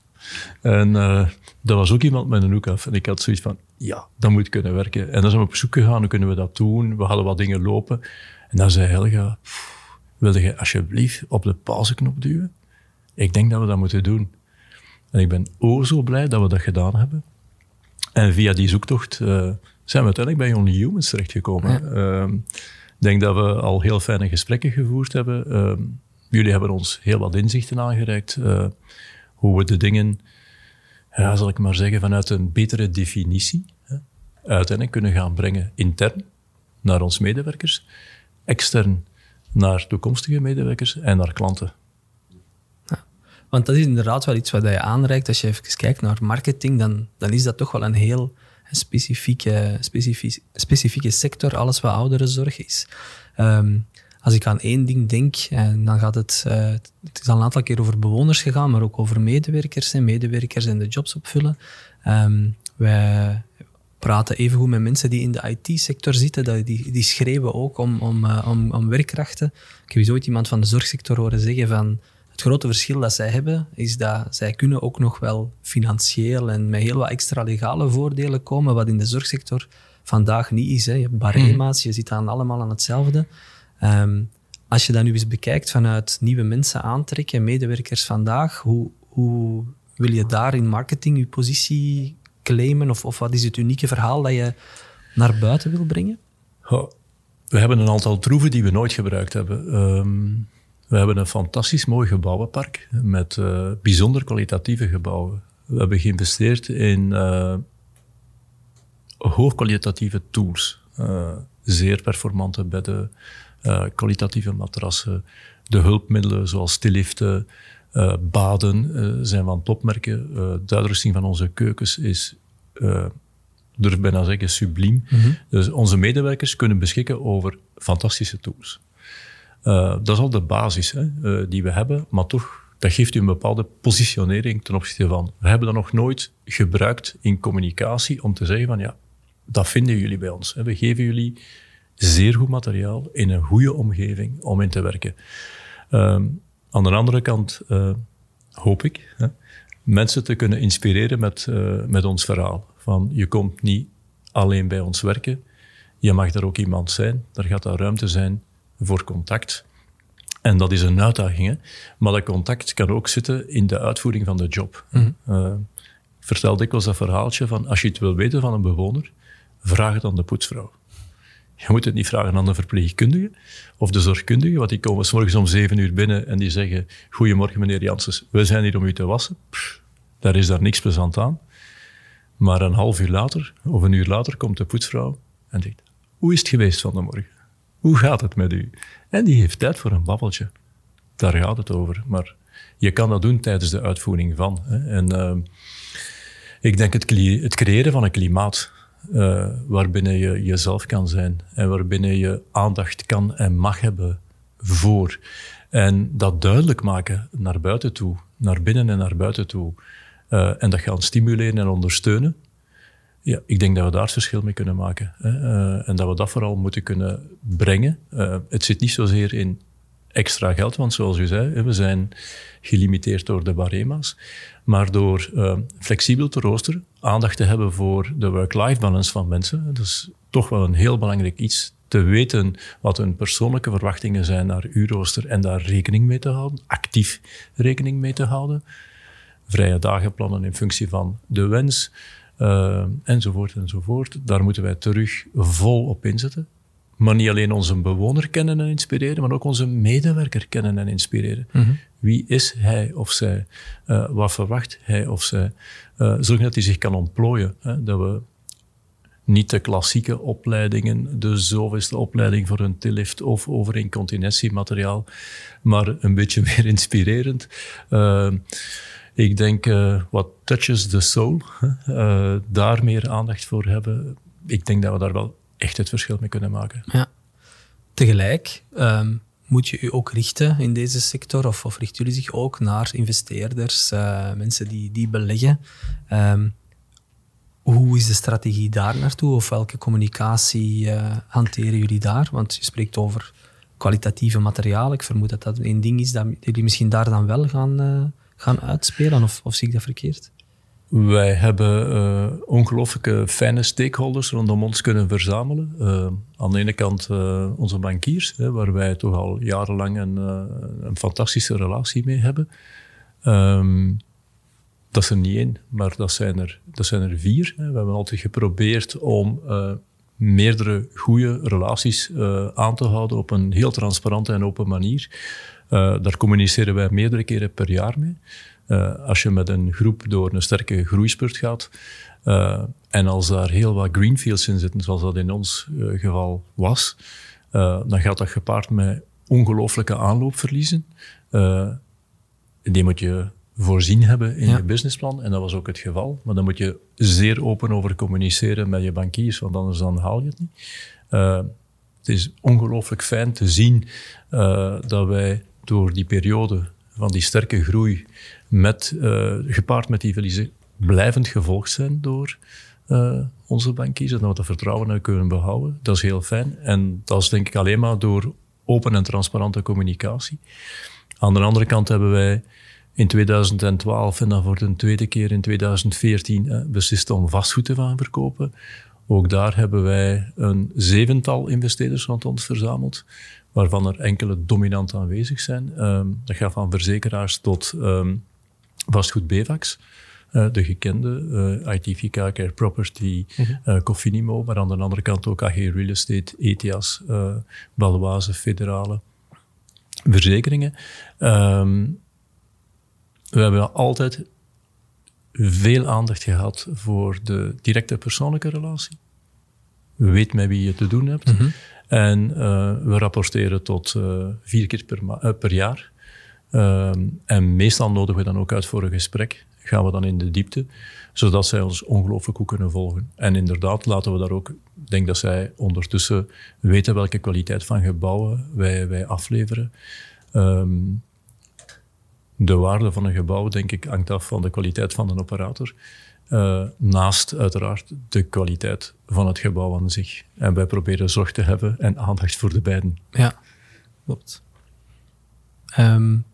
En uh, dat was ook iemand met een hoek af. En ik had zoiets van, ja, dat moet kunnen werken. En dan zijn we op zoek gegaan, hoe kunnen we dat doen? We hadden wat dingen lopen. En dan zei Helga, wilde je alsjeblieft op de pauzeknop duwen? Ik denk dat we dat moeten doen. En ik ben o zo blij dat we dat gedaan hebben. En via die zoektocht uh, zijn we uiteindelijk bij Only Humans terechtgekomen. Ja. Uh, ik denk dat we al heel fijne gesprekken gevoerd hebben. Uh, jullie hebben ons heel wat inzichten aangereikt. Hoe we de dingen, ja, zal ik maar zeggen, vanuit een betere definitie hè, uiteindelijk kunnen gaan brengen. Intern naar onze medewerkers, extern naar toekomstige medewerkers en naar klanten. want dat is inderdaad wel iets wat je aanreikt. Als je even kijkt naar marketing, dan, dan is dat toch wel een heel specifieke, specifieke, sector, alles wat ouderenzorg is. Um, als ik aan één ding denk, en dan gaat het, uh, het is al een aantal keer over bewoners gegaan, maar ook over medewerkers en medewerkers en de jobs opvullen. Um, wij praten evengoed met mensen die in de IT-sector zitten, die, die schreeuwen ook om, om, uh, om, om werkkrachten. Ik heb eens ooit iemand van de zorgsector horen zeggen van het grote verschil dat zij hebben, is dat zij kunnen ook nog wel financieel en met heel wat extra legale voordelen komen, wat in de zorgsector vandaag niet is. Hè. Je hebt barema's, mhm. je zit aan allemaal aan hetzelfde. Um, als je dat nu eens bekijkt vanuit nieuwe mensen aantrekken, medewerkers vandaag, hoe, hoe wil je daar in marketing je positie claimen? Of, of wat is het unieke verhaal dat je naar buiten wil brengen? we hebben een aantal troeven die we nooit gebruikt hebben. Um, we hebben een fantastisch mooi gebouwenpark met uh, bijzonder kwalitatieve gebouwen. We hebben geïnvesteerd in uh, hoogkwalitatieve tools. Uh, zeer performante bedden, kwalitatieve matrassen, de hulpmiddelen zoals stilliften, baden zijn van topmerken. de uitrusting van onze keukens is durf bijna zeggen, subliem. Mm Dus onze medewerkers kunnen beschikken over fantastische tools. Uh, dat is al de basis hè, uh, die we hebben, maar toch, dat geeft u een bepaalde positionering ten opzichte van. We hebben dat nog nooit gebruikt in communicatie om te zeggen van ja, dat vinden jullie bij ons. Hè. We geven jullie zeer goed materiaal in een goede omgeving om in te werken. Uh, aan de andere kant uh, hoop ik hè, mensen te kunnen inspireren met, met ons verhaal. Van je komt niet alleen bij ons werken, je mag daar ook iemand zijn, er gaat daar ruimte zijn voor contact. En dat is een uitdaging. Hè? Maar dat contact kan ook zitten in de uitvoering van de job. Mm ik vertel dikwijls dat verhaaltje van als je het wil weten van een bewoner, vraag het aan de poetsvrouw. Je moet het niet vragen aan de verpleegkundige of de zorgkundige, want die komen s morgens om zeven uur binnen en die zeggen Goedemorgen meneer Janssens, we zijn hier om u te wassen. daar is daar niks plezant aan. Maar een half uur later of een uur later komt de poetsvrouw en zegt Hoe is het geweest van de morgen? Hoe gaat het met u? En die heeft tijd voor een babbeltje. Daar gaat het over. Maar je kan dat doen tijdens de uitvoering van. Hè. En uh, ik denk het, het, creëren van een klimaat uh, waarbinnen je jezelf kan zijn en waarbinnen je aandacht kan en mag hebben voor. En dat duidelijk maken naar buiten toe, naar binnen en naar buiten toe. Uh, en dat gaan stimuleren en ondersteunen. Ja, ik denk dat we daar het verschil mee kunnen maken. Hè. Uh, en dat we dat vooral moeten kunnen brengen. Het zit niet zozeer in extra geld, want zoals u zei, we zijn gelimiteerd door de barema's. Maar door uh, flexibel te roosteren, aandacht te hebben voor de work-life balance van mensen, dat is toch wel een heel belangrijk iets. Te weten wat hun persoonlijke verwachtingen zijn naar uw rooster en daar rekening mee te houden, actief rekening mee te houden. Vrije dagenplannen in functie van de wens, uh, enzovoort enzovoort. Daar moeten wij terug vol op inzetten. Maar niet alleen onze bewoner kennen en inspireren, maar ook onze medewerker kennen en inspireren. Mhm. Wie is hij of zij? Uh, wat verwacht hij of zij? Uh, zorg dat hij zich kan ontplooien. Hè? Dat we niet de klassieke opleidingen, de zoveelste opleiding voor een tillift of over incontinentiemateriaal, maar een beetje meer inspirerend. Uh, ik denk, wat touches the soul, daar meer aandacht voor hebben. Ik denk dat we daar wel echt het verschil mee kunnen maken. Ja. Tegelijk um, moet je je ook richten in deze sector, of, of richten jullie zich ook naar investeerders, uh, mensen die, die beleggen. Um, hoe is de strategie daar naartoe, of welke communicatie uh, hanteren jullie daar? Want je spreekt over kwalitatieve materialen. Ik vermoed dat dat een ding is dat jullie misschien daar dan wel gaan, uh, gaan uitspelen, of, of zie ik dat verkeerd? Wij hebben uh, ongelooflijke fijne stakeholders rondom ons kunnen verzamelen. Uh, aan de ene kant uh, onze bankiers, hè, waar wij toch al jarenlang een, een fantastische relatie mee hebben. Um, dat is er niet één, maar dat zijn er, dat zijn er vier. Hè. We hebben altijd geprobeerd om meerdere goede relaties aan te houden op een heel transparante en open manier. daar communiceren wij meerdere keren per jaar mee. Uh, als je met een groep door een sterke groeispurt gaat, uh, en als daar heel wat greenfields in zitten, zoals dat in ons uh, geval was, dan gaat dat gepaard met ongelooflijke aanloopverliezen. die moet je voorzien hebben in je businessplan, en dat was ook het geval. Maar dan moet je zeer open over communiceren met je bankiers, want anders dan haal je het niet. het is ongelooflijk fijn te zien dat wij door die periode van die sterke groei met, uh, gepaard met die verliezen blijvend gevolgd zijn door uh, onze bankiers. Dat we dat vertrouwen kunnen behouden. Dat is heel fijn. En dat is denk ik alleen maar door open en transparante communicatie. Aan de andere kant hebben wij in 2012 en dan voor de tweede keer in 2014 uh, beslist om vastgoed te gaan verkopen. Ook daar hebben wij een zevental investeerders rond ons verzameld, waarvan er enkele dominant aanwezig zijn. Um, dat gaat van verzekeraars tot um, vastgoed BEVAX. Uh, de gekende uh, eh, ITV Care Property, mm uh, Cofinimo, maar aan de andere kant ook AG Real Estate, ETIAS, Baloise, Federale Verzekeringen. Um, we hebben altijd veel aandacht gehad voor de directe persoonlijke relatie. Weet met wie je te doen hebt. Mm -hmm. En we rapporteren tot vier keer per, per jaar. Ehm, en meestal nodigen we dan ook uit voor een gesprek. Gaan we dan in de diepte, zodat zij ons ongelooflijk goed kunnen volgen. En inderdaad, laten we daar ook, ik denk dat zij ondertussen weten welke kwaliteit van gebouwen wij, wij afleveren. Ehm, de waarde van een gebouw, denk ik, hangt af van de kwaliteit van een operator. Uh, naast uiteraard de kwaliteit van het gebouw aan zich. En wij proberen zorg te hebben en aandacht voor de beiden. Ja, klopt. Um,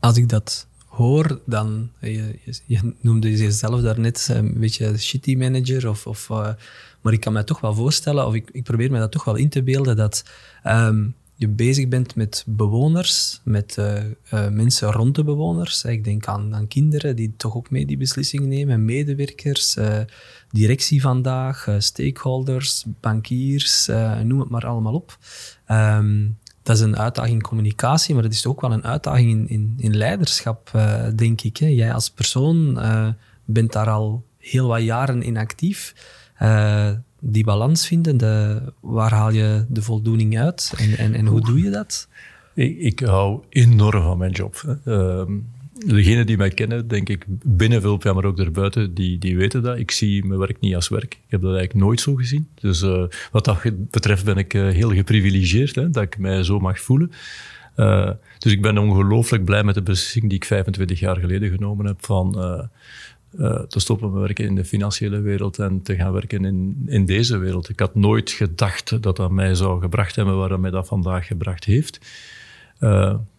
als ik dat hoor, dan, je, je noemde jezelf daarnet een beetje shitty manager, of, of, uh, maar ik kan me toch wel voorstellen, of ik, ik probeer me dat toch wel in te beelden, dat um, je bezig bent met bewoners, met mensen rond de bewoners. Ik denk aan, kinderen die toch ook mee die beslissing nemen, medewerkers, directie vandaag, stakeholders, bankiers, noem het maar allemaal op. Um, dat is een uitdaging in communicatie, maar het is ook wel een uitdaging in, in, in leiderschap, uh, denk ik. Hè. Jij als persoon uh, bent daar al heel wat jaren in actief. Uh, die balans vinden, de, waar haal je de voldoening uit en, en, en hoe doe je dat? Ik, ik hou enorm van mijn job. Ehm, degenen die mij kennen, denk ik, binnen Vulpia, maar ook daarbuiten, die, die weten dat. Ik zie mijn werk niet als werk. Ik heb dat eigenlijk nooit zo gezien. Dus uh, wat dat betreft ben ik uh, heel geprivilegeerd, hè, dat ik mij zo mag voelen. Uh, dus ik ben ongelooflijk blij met de beslissing die ik 25 jaar geleden genomen heb van te stoppen met werken in de financiële wereld en te gaan werken in, in deze wereld. Ik had nooit gedacht dat dat mij zou gebracht hebben waar dat mij dat vandaag gebracht heeft.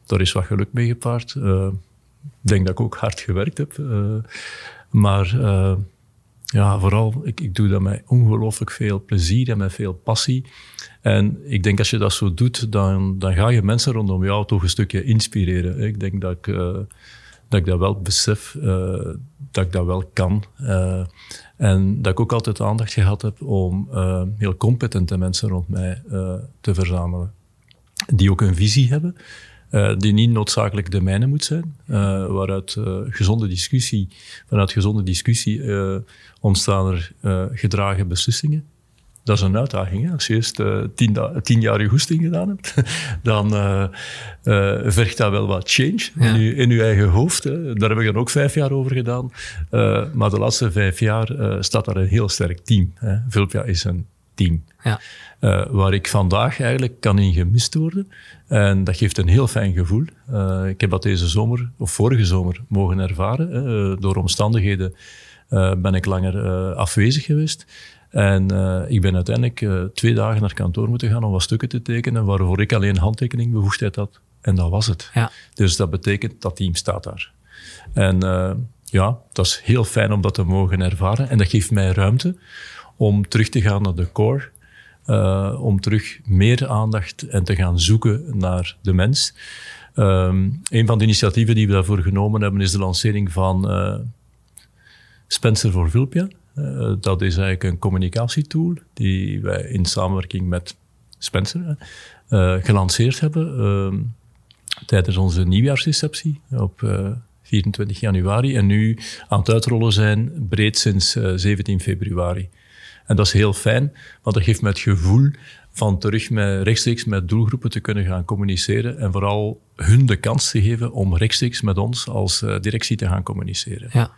Daar is wat geluk mee gepaard. Denk dat ik ook hard gewerkt heb. maar ja, vooral, ik, ik doe dat met ongelooflijk veel plezier en met veel passie. En ik denk als je dat zo doet, dan, dan ga je mensen rondom jou toch een stukje inspireren. Ik denk dat ik, uh, dat, ik dat wel besef, dat ik dat wel kan. En dat ik ook altijd aandacht gehad heb om heel competente mensen rond mij te verzamelen. Die ook een visie hebben. Uh, die niet noodzakelijk de mijne moet zijn, uh, waaruit uh, gezonde discussie, vanuit gezonde discussie ontstaan er gedragen beslissingen. Dat is een uitdaging. Hè? Als je eerst tien, tien, jaar je goesting gedaan hebt, dan vergt dat wel wat change in, je, in je eigen hoofd. Hè? Daar heb ik dan ook vijf jaar over gedaan. maar de laatste vijf jaar staat daar een heel sterk team. Hè? Vulpia is een team. Ja. Uh, waar ik vandaag eigenlijk kan in gemist worden. En dat geeft een heel fijn gevoel. Uh, ik heb dat deze zomer, of vorige zomer, mogen ervaren. Uh, door omstandigheden ben ik langer afwezig geweest. En ik ben uiteindelijk twee dagen naar kantoor moeten gaan om wat stukken te tekenen, waarvoor ik alleen handtekening bevoegdheid had. En dat was het. Ja. Dus dat betekent dat team staat daar. En ja, dat is heel fijn om dat te mogen ervaren. En dat geeft mij ruimte om terug te gaan naar de core. Uh, om terug meer aandacht en te gaan zoeken naar de mens. Um, een van de initiatieven die we daarvoor genomen hebben is de lancering van uh, Spencer voor Vulpia. Uh, dat is eigenlijk een communicatietool die wij in samenwerking met Spencer gelanceerd hebben ehm, tijdens onze nieuwjaarsreceptie op 24 januari en nu aan het uitrollen zijn breed sinds 17 februari. En dat is heel fijn, want dat geeft me het gevoel van terug met, rechtstreeks met doelgroepen te kunnen gaan communiceren en vooral hun de kans te geven om rechtstreeks met ons als uh, directie te gaan communiceren. Ja.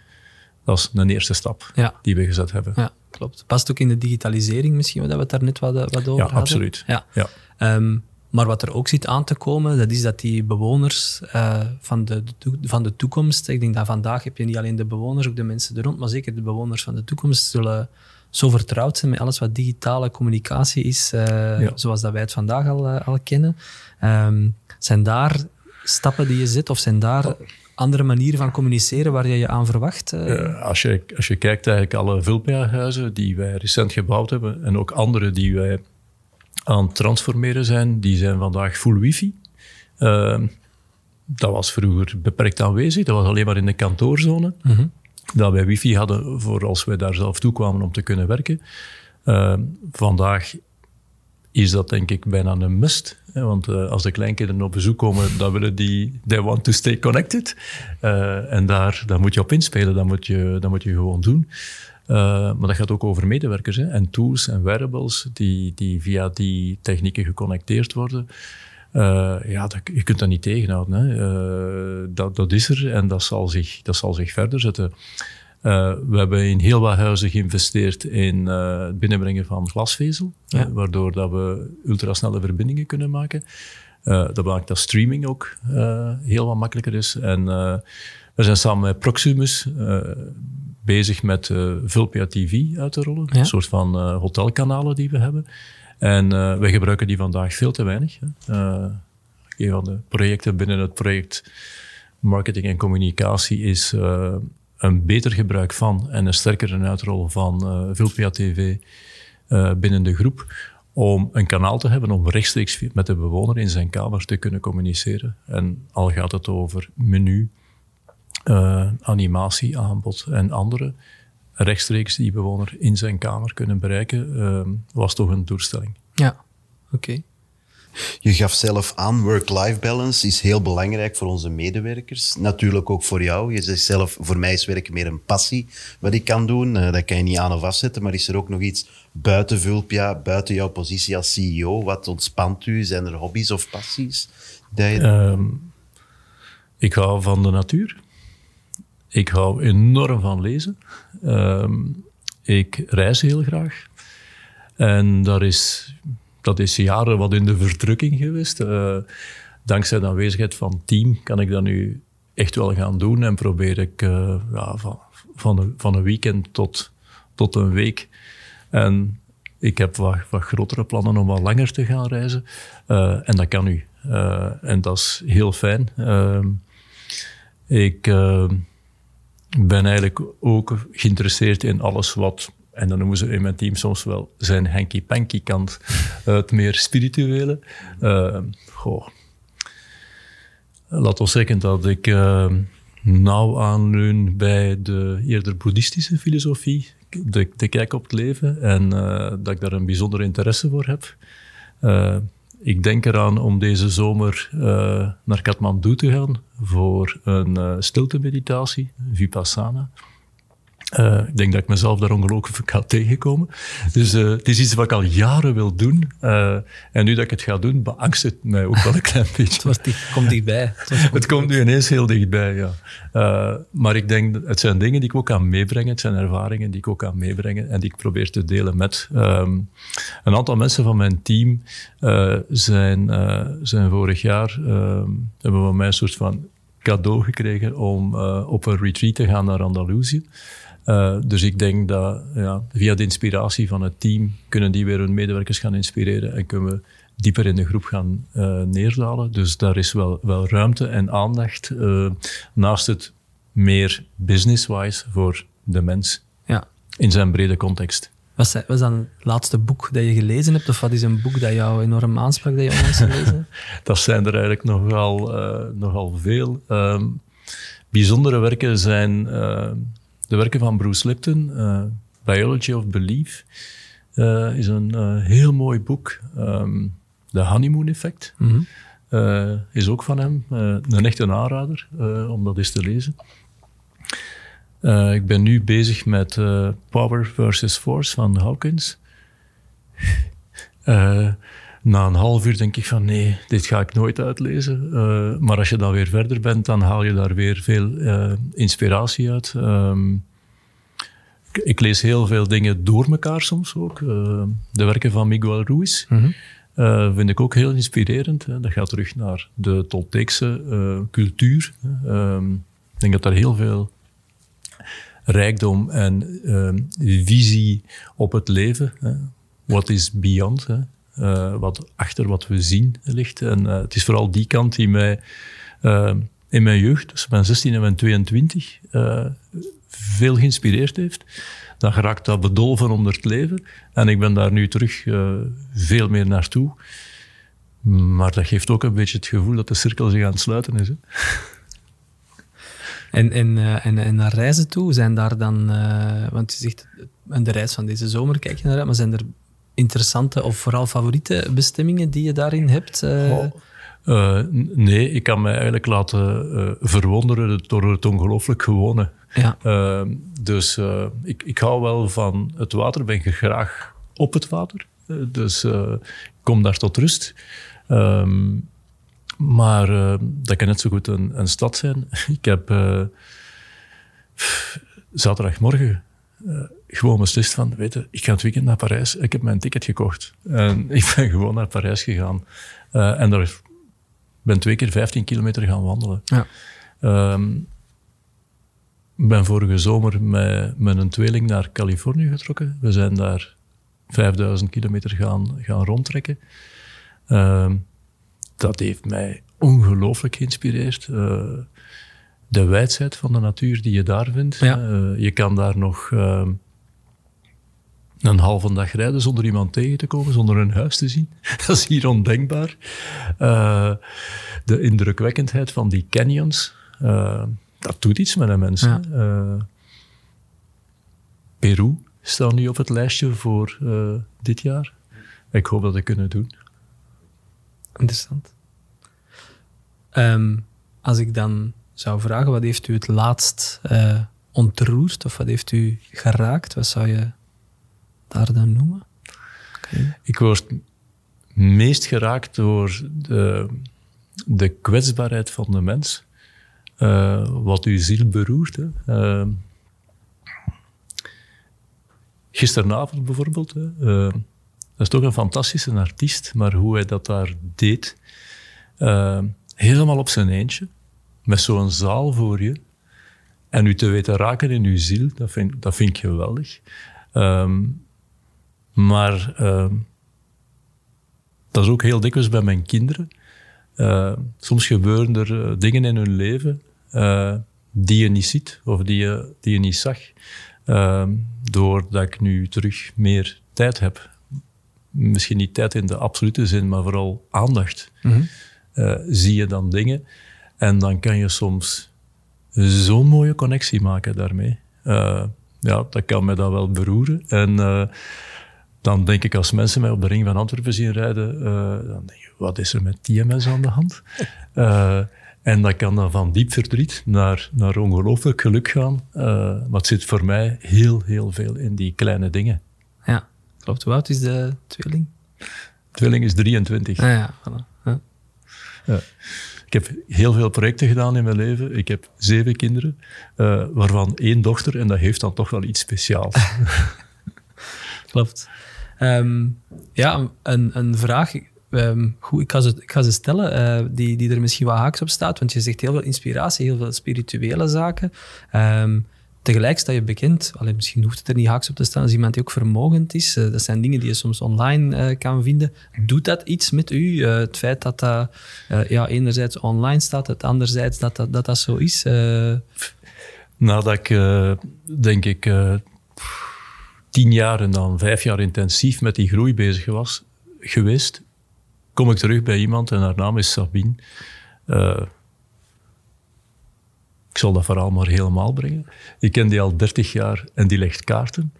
Dat is een eerste stap ja. die we gezet hebben. Ja, klopt. Past ook in de digitalisering misschien, dat we het daar net wat, wat over ja, hadden? Absoluut. Ja, ja. Um, maar wat er ook zit aan te komen, dat is dat die bewoners uh, van, de, de, van de toekomst, ik denk dat vandaag heb je niet alleen de bewoners, ook de mensen er rond, maar zeker de bewoners van de toekomst zullen zo vertrouwd zijn met alles wat digitale communicatie is, uh, zoals dat wij het vandaag al, uh, al kennen. Um, zijn daar stappen die je zet of zijn daar andere manieren van communiceren waar je je aan verwacht? Uh? als, je, als je kijkt eigenlijk alle vulpa die wij recent gebouwd hebben en ook andere die wij aan het transformeren zijn, die zijn vandaag full wifi. Ehm, dat was vroeger beperkt aanwezig, dat was alleen maar in de kantoorzone. Mm dat wij wifi hadden voor als wij daar zelf toe kwamen om te kunnen werken. Uh, vandaag is dat denk ik bijna een must. Hè, want uh, als de kleinkinderen op bezoek komen, dan willen die, they want to stay connected. Uh, en daar, daar moet je op inspelen, dat moet je, dat moet je gewoon doen. maar dat gaat ook over medewerkers hè, en tools en wearables die, die via die technieken geconnecteerd worden. Uh, ja, dat, je kunt dat niet tegenhouden. Hè. Uh, dat, dat is er en dat zal zich, dat zal zich verder zetten. Uh, we hebben in heel wat huizen geïnvesteerd in het binnenbrengen van glasvezel, ja. waardoor dat we ultrasnelle verbindingen kunnen maken. dat maakt dat streaming ook heel wat makkelijker is. En we zijn samen met Proximus bezig met Vulpia TV uit te rollen, een soort van hotelkanalen die we hebben. En uh, wij gebruiken die vandaag veel te weinig. Hè. Uh, een van de projecten binnen het project marketing en communicatie is uh, een beter gebruik van en een sterkere uitrol van Vulpia TV binnen de groep. Om een kanaal te hebben om rechtstreeks met de bewoner in zijn kamer te kunnen communiceren. En al gaat het over menu, animatie, aanbod en andere rechtstreeks die bewoner in zijn kamer kunnen bereiken, uh, was toch een doelstelling. Ja, oké. Je gaf zelf aan, work-life balance is heel belangrijk voor onze medewerkers. Natuurlijk ook voor jou. Je zegt zelf, voor mij is werken meer een passie wat ik kan doen. Uh, dat kan je niet aan of afzetten. Maar is er ook nog iets buiten Vulpia, buiten jouw positie als CEO? Wat ontspant u? Zijn er hobby's of passies? Dat je... um, ik hou van de natuur. Ik hou enorm van lezen. Um, ik reis heel graag. En dat is, dat is jaren wat in de verdrukking geweest. Uh, dankzij de aanwezigheid van team kan ik dat nu echt wel gaan doen. En probeer ik uh, ja, van, van, een, van een weekend tot, tot een week. En ik heb wat, wat grotere plannen om wat langer te gaan reizen. Uh, en dat kan nu. En dat is heel fijn. Uh, ik uh, ben eigenlijk ook geïnteresseerd in alles wat, en dan noemen ze in mijn team soms wel zijn hanky-panky kant, het meer spirituele. goh. Laat ons zeggen dat ik nauw aanleun bij de eerder boeddhistische filosofie, de, de kijk op het leven, en dat ik daar een bijzonder interesse voor heb. Ik denk eraan om deze zomer uh, naar Kathmandu te gaan voor een uh, stilte-meditatie, Vipassana. Uh, ik denk dat ik mezelf daar ongelooflijk ga tegenkomen. Dus uh, het is iets wat ik al jaren wil doen. Uh, en nu dat ik het ga doen, beangst het mij ook wel een klein beetje. het komt dichtbij. Het, het komt nu ineens heel dichtbij, ja. maar ik denk, het zijn dingen die ik ook kan meebrengen. Het zijn ervaringen die ik ook kan meebrengen en die ik probeer te delen met. Um, een aantal mensen van mijn team zijn, zijn vorig jaar, um, hebben van mij een soort van cadeau gekregen om op een retreat te gaan naar Andalusië. Uh, dus ik denk dat ja, via de inspiratie van het team kunnen die weer hun medewerkers gaan inspireren en kunnen we dieper in de groep gaan uh, neerdalen. Dus daar is wel, wel ruimte en aandacht uh, naast het meer business-wise voor de mens ja. in zijn brede context. Was, was dan het laatste boek dat je gelezen hebt? Of wat is een boek dat jou enorm aansprak dat je onlangs gelezen Dat zijn er eigenlijk nogal, nogal veel. Ehm, bijzondere werken zijn de werken van Bruce Lipton, uh, Biology of Belief, uh, is een uh, heel mooi boek. Um, The Honeymoon Effect mm -hmm. is ook van hem. een echte aanrader om dat eens te lezen. ik ben nu bezig met Power versus Force van Hawkins. na een half uur denk ik van nee, dit ga ik nooit uitlezen. Uh, maar als je dan weer verder bent, dan haal je daar weer veel uh, inspiratie uit. Um, ik lees heel veel dingen door elkaar soms ook. Uh, de werken van Miguel Ruiz -hmm. vind ik ook heel inspirerend. Hè. Dat gaat terug naar de Tolteekse cultuur. Um, ik denk dat daar heel veel rijkdom en ehm, visie op het leven. What is beyond? Hè uh, wat achter wat we zien ligt. En uh, het is vooral die kant die mij uh, in mijn jeugd, tussen mijn 16 en mijn 22, veel geïnspireerd heeft. Dan geraakt dat bedolven onder het leven. En ik ben daar nu terug veel meer naartoe. Maar dat geeft ook een beetje het gevoel dat de cirkel zich aan het sluiten is. Hè? En, en, en, en naar reizen toe, zijn daar dan, want je zegt, en de reis van deze zomer kijk je naar maar zijn er interessante of vooral favoriete bestemmingen die je daarin hebt? Uh... Uh, nee, ik kan me eigenlijk laten uh, verwonderen door het ongelooflijk gewone. Ja. dus ik, ik hou wel van het water, ben graag op het water. dus ik kom daar tot rust. Um, maar dat kan net zo goed een, een stad zijn. ik heb zaterdagmorgen gewoon beslist van, weet je, ik ga het weekend naar Parijs. Ik heb mijn ticket gekocht. En ik ben gewoon naar Parijs gegaan. Uh, en daar ben twee keer 15 kilometer gaan wandelen. Ja. Um, ben vorige zomer met, met een tweeling naar Californië getrokken. We zijn daar 5000 kilometer gaan, gaan rondtrekken. Uh, dat heeft mij ongelooflijk geïnspireerd. Uh, de wijdheid van de natuur die je daar vindt. Ja. Uh, je kan daar nog ehm, een halve dag rijden zonder iemand tegen te komen, zonder een huis te zien. Dat is hier ondenkbaar. Uh, de indrukwekkendheid van die canyons, uh, dat doet iets met de mensen. Ja. Uh, Peru staat nu op het lijstje voor dit jaar. Ik hoop dat we kunnen doen. Interessant. Um, als ik dan zou vragen, wat heeft u het laatst ontroerd of wat heeft u geraakt? Wat zou je daar dan noemen? Ik word meest geraakt door de, de kwetsbaarheid van de mens. Uh, wat uw ziel beroert. Hè. Uh, gisteravond bijvoorbeeld. Hè. Uh, dat is toch een fantastische artiest, maar hoe hij dat daar deed, helemaal op zijn eentje, met zo'n zaal voor je, en u te weten raken in uw ziel, dat vind, dat vind ik geweldig. Um, maar uh, dat is ook heel dikwijls bij mijn kinderen. Uh, soms gebeuren er uh, dingen in hun leven uh, die je niet ziet of die je, die je niet zag. doordat ik nu terug meer tijd heb. Misschien niet tijd in de absolute zin, maar vooral aandacht. Mm zie je dan dingen en dan kan je soms zo'n mooie connectie maken daarmee. ja, dat kan mij dan wel beroeren. En dan denk ik als mensen mij op de ring van Antwerpen zien rijden, uh, dan denk je, wat is er met TMS aan de hand? Uh, en dat kan dan van diep verdriet naar, naar ongelooflijk geluk gaan. Uh, maar het zit voor mij heel, heel veel in die kleine dingen. Ja, klopt. Hoe oud is de tweeling? tweeling is 23. Ah, ja, voilà. ja. ja. Ik heb heel veel projecten gedaan in mijn leven. Ik heb zeven kinderen, waarvan één dochter, en dat heeft dan toch wel iets speciaals. Klopt. Um, ja, een, een vraag. Um, goed, ik ga ze, ik ga ze stellen, uh, die, die er misschien wat haaks op staat. Want je zegt heel veel inspiratie, heel veel spirituele zaken. Um, tegelijk sta je bekend, alleen misschien hoeft het er niet haaks op te staan, als iemand die ook vermogend is. Uh, dat zijn dingen die je soms online uh, kan vinden. Doet dat iets met u? het feit dat dat ja, enerzijds online staat, het anderzijds dat dat, dat, dat zo is? Nadat ik, denk ik tien jaar en dan vijf jaar intensief met die groei bezig was geweest, kom ik terug bij iemand en haar naam is Sabine. Uh, ik zal dat verhaal maar helemaal brengen. Ik ken die al 30 jaar en die legt kaarten.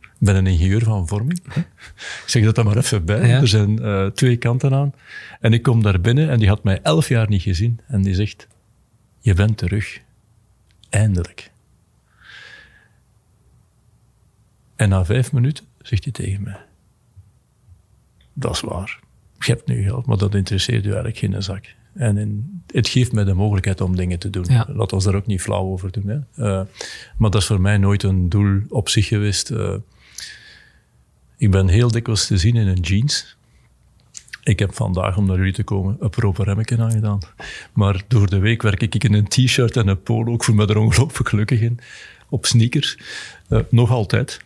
Ik ben een ingenieur van vorming. Ik zeg dat er maar even bij. Er zijn uh, twee kanten aan. En ik kom daar binnen en die had mij elf jaar niet gezien. En die zegt, je bent terug. Eindelijk. En na vijf minuten zegt hij tegen mij: Dat is waar. Je hebt nu geld, maar dat interesseert u eigenlijk geen zak. En in, het geeft mij de mogelijkheid om dingen te doen. Ja. Laat ons daar ook niet flauw over doen. Hè. Uh, maar dat is voor mij nooit een doel op zich geweest. Uh, ik ben heel dikwijls te zien in een jeans. Ik heb vandaag, om naar jullie te komen, een proper remmetje aangedaan. Maar door de week werk ik in een t-shirt en een polo. Ik voel me er ongelooflijk gelukkig in. Op sneakers. Uh, nog altijd.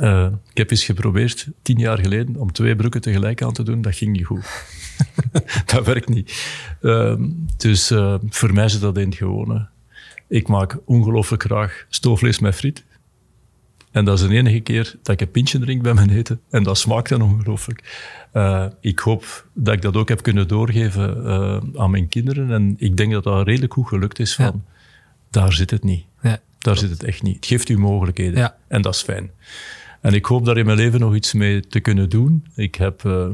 Uh, ik heb eens geprobeerd, tien jaar geleden, om twee broeken tegelijk aan te doen. Dat ging niet goed. dat werkt niet. Uh, dus uh, voor mij zit dat in het gewone. Ik maak ongelooflijk graag stoofvlees met friet. En dat is de enige keer dat ik een pintje drink bij mijn eten. En dat smaakt dan ongelooflijk. Uh, ik hoop dat ik dat ook heb kunnen doorgeven uh, aan mijn kinderen. En ik denk dat dat redelijk goed gelukt is. Van, ja. Daar zit het niet. Ja. Daar zit het echt niet. Het geeft u mogelijkheden. Ja. En dat is fijn. En ik hoop daar in mijn leven nog iets mee te kunnen doen. Ik heb uh,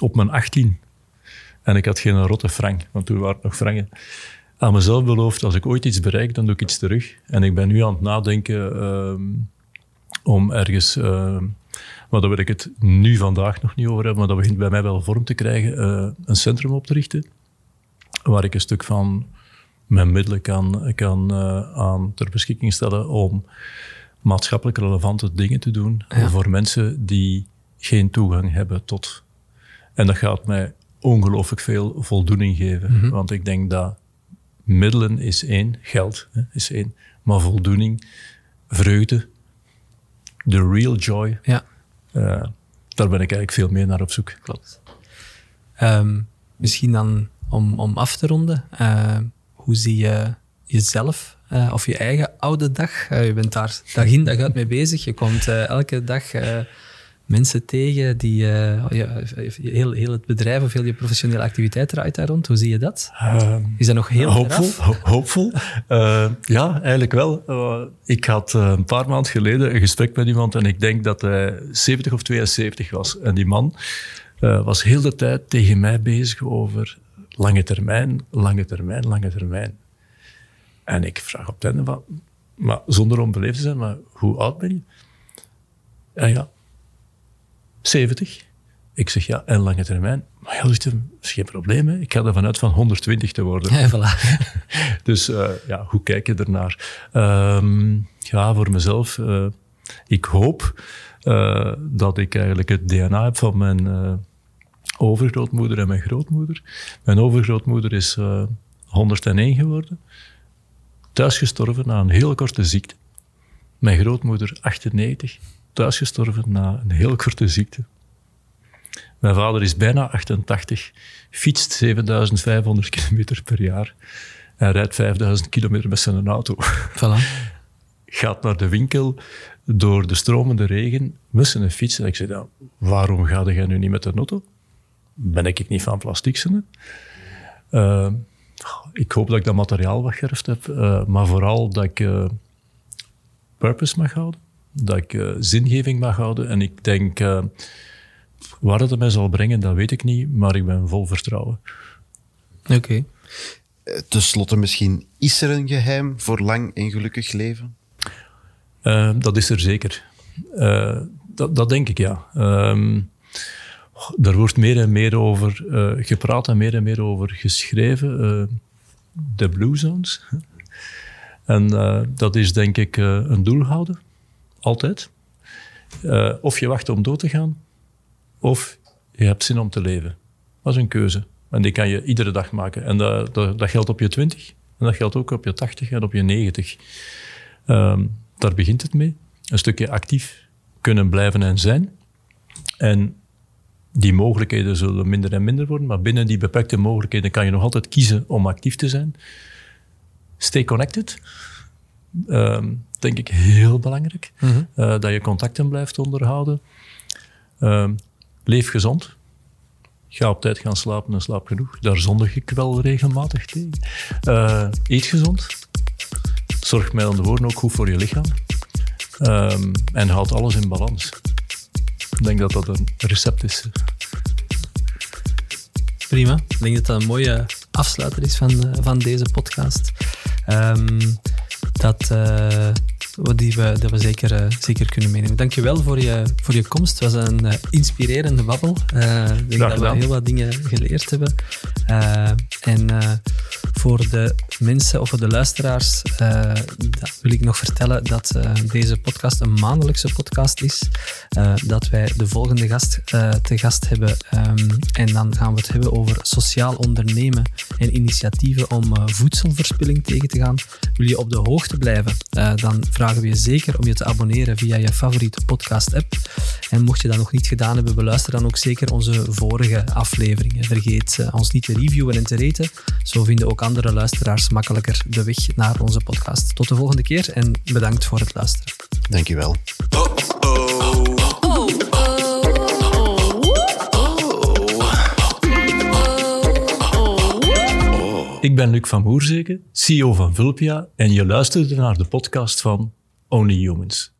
op mijn 18, en ik had geen rotte frank, want toen waren het nog frangen, aan mezelf beloofd, als ik ooit iets bereik, dan doe ik iets terug. En ik ben nu aan het nadenken uh, om ergens, uh, maar daar wil ik het nu vandaag nog niet over hebben, maar dat begint bij mij wel vorm te krijgen, uh, een centrum op te richten, waar ik een stuk van mijn middelen kan, kan uh, aan ter beschikking stellen om maatschappelijk relevante dingen te doen voor mensen die geen toegang hebben tot. En dat gaat mij ongelooflijk veel voldoening geven. Mhm. Want ik denk dat middelen is één, geld hè, is één, maar voldoening, vreugde, de real joy, ja. Uh, daar ben ik eigenlijk veel meer naar op zoek. Klopt. Um, misschien dan om, om af te ronden. Uh, hoe zie je jezelf uh, of je eigen oude dag? Uh, je bent daar dag in, dag uit mee bezig. Je komt uh, elke dag mensen tegen die ja, heel, heel het bedrijf of heel je professionele activiteit draait daar rond. Hoe zie je dat? Is dat nog heel hoopvol? hoopvol. ja, eigenlijk wel. ik had een paar maanden geleden een gesprek met iemand en ik denk dat hij 70 of 72 was. En die man was heel de tijd tegen mij bezig over lange termijn, lange termijn, lange termijn. En ik vraag op het einde van, maar zonder onbeleefd te zijn, maar hoe oud ben je? En ja, 70. Ik zeg ja, en lange termijn. Maar ja, dat is geen probleem. Hè. Ik ga ervan uit van 120 te worden. Ja, voilà. dus uh, ja, hoe kijk je ernaar? Um, ja, voor mezelf. Uh, ik hoop uh, dat ik eigenlijk het DNA heb van mijn overgrootmoeder en mijn grootmoeder. Mijn overgrootmoeder is 101 geworden thuisgestorven na een heel korte ziekte. Mijn grootmoeder, 98, thuisgestorven na een heel korte ziekte. Mijn vader is bijna 88, fietst 7500 kilometer per jaar en rijdt 5000 kilometer met zijn auto. Voilà. Gaat naar de winkel door de stromende regen met zijn fiets. En ik zei, dan, waarom ga jij nu niet met de auto? Ben ik niet van plastic? Uh, ik hoop dat ik dat materiaal wat gerft heb, uh, maar vooral dat ik uh, purpose mag houden, dat ik uh, zingeving mag houden. En ik denk, waar het mij zal brengen, dat weet ik niet, maar ik ben vol vertrouwen. Oké. Okay. Ten slotte misschien, is er een geheim voor lang en gelukkig leven? dat is er zeker. Dat, dat, denk ik, ja. Um, daar wordt meer en meer over uh, gepraat en meer en meer over geschreven. Uh, de Blue Zones. En uh, dat is denk ik een doel houden. Altijd. of je wacht om dood te gaan, of je hebt zin om te leven. Dat is een keuze. En die kan je iedere dag maken. En dat, dat, geldt op je 20. En dat geldt ook op je 80 en op je 90. Um, daar begint het mee. Een stukje actief kunnen blijven en zijn. En die mogelijkheden zullen minder en minder worden, maar binnen die beperkte mogelijkheden kan je nog altijd kiezen om actief te zijn. Stay connected. Uh, denk ik heel belangrijk. Mm -hmm. uh, dat je contacten blijft onderhouden. Uh, leef gezond. Ga op tijd gaan slapen en slaap genoeg. Daar zondig ik wel regelmatig tegen. Uh, eet gezond. Zorg mij dan de woorden ook goed voor je lichaam. Ehm, en houd alles in balans. Ik denk dat dat een recept is. Prima. Ik denk dat dat een mooie afsluiter is van, uh, van deze podcast. Um, dat, uh, die we, dat we zeker, uh, zeker kunnen meenemen. Dankjewel voor je, voor je komst. Het was een uh, inspirerende babbel. ik denk dat we heel wat dingen geleerd hebben. en voor de mensen of voor de luisteraars wil ik nog vertellen dat deze podcast een maandelijkse podcast is. Dat wij de volgende gast te gast hebben. Um, en dan gaan we het hebben over sociaal ondernemen en initiatieven om voedselverspilling tegen te gaan. Wil je op de hoogte blijven, dan vragen we je zeker om je te abonneren via je favoriete podcast-app. En mocht je dat nog niet gedaan hebben, beluister dan ook zeker onze vorige afleveringen. Vergeet ons niet te reviewen en te raten. Zo vinden ook andere luisteraars makkelijker de weg naar onze podcast. Tot de volgende keer en bedankt voor het luisteren. Dankjewel. Ik ben Luc van Moerzeke, CEO van Vulpia en je luisterde naar de podcast van Only Humans.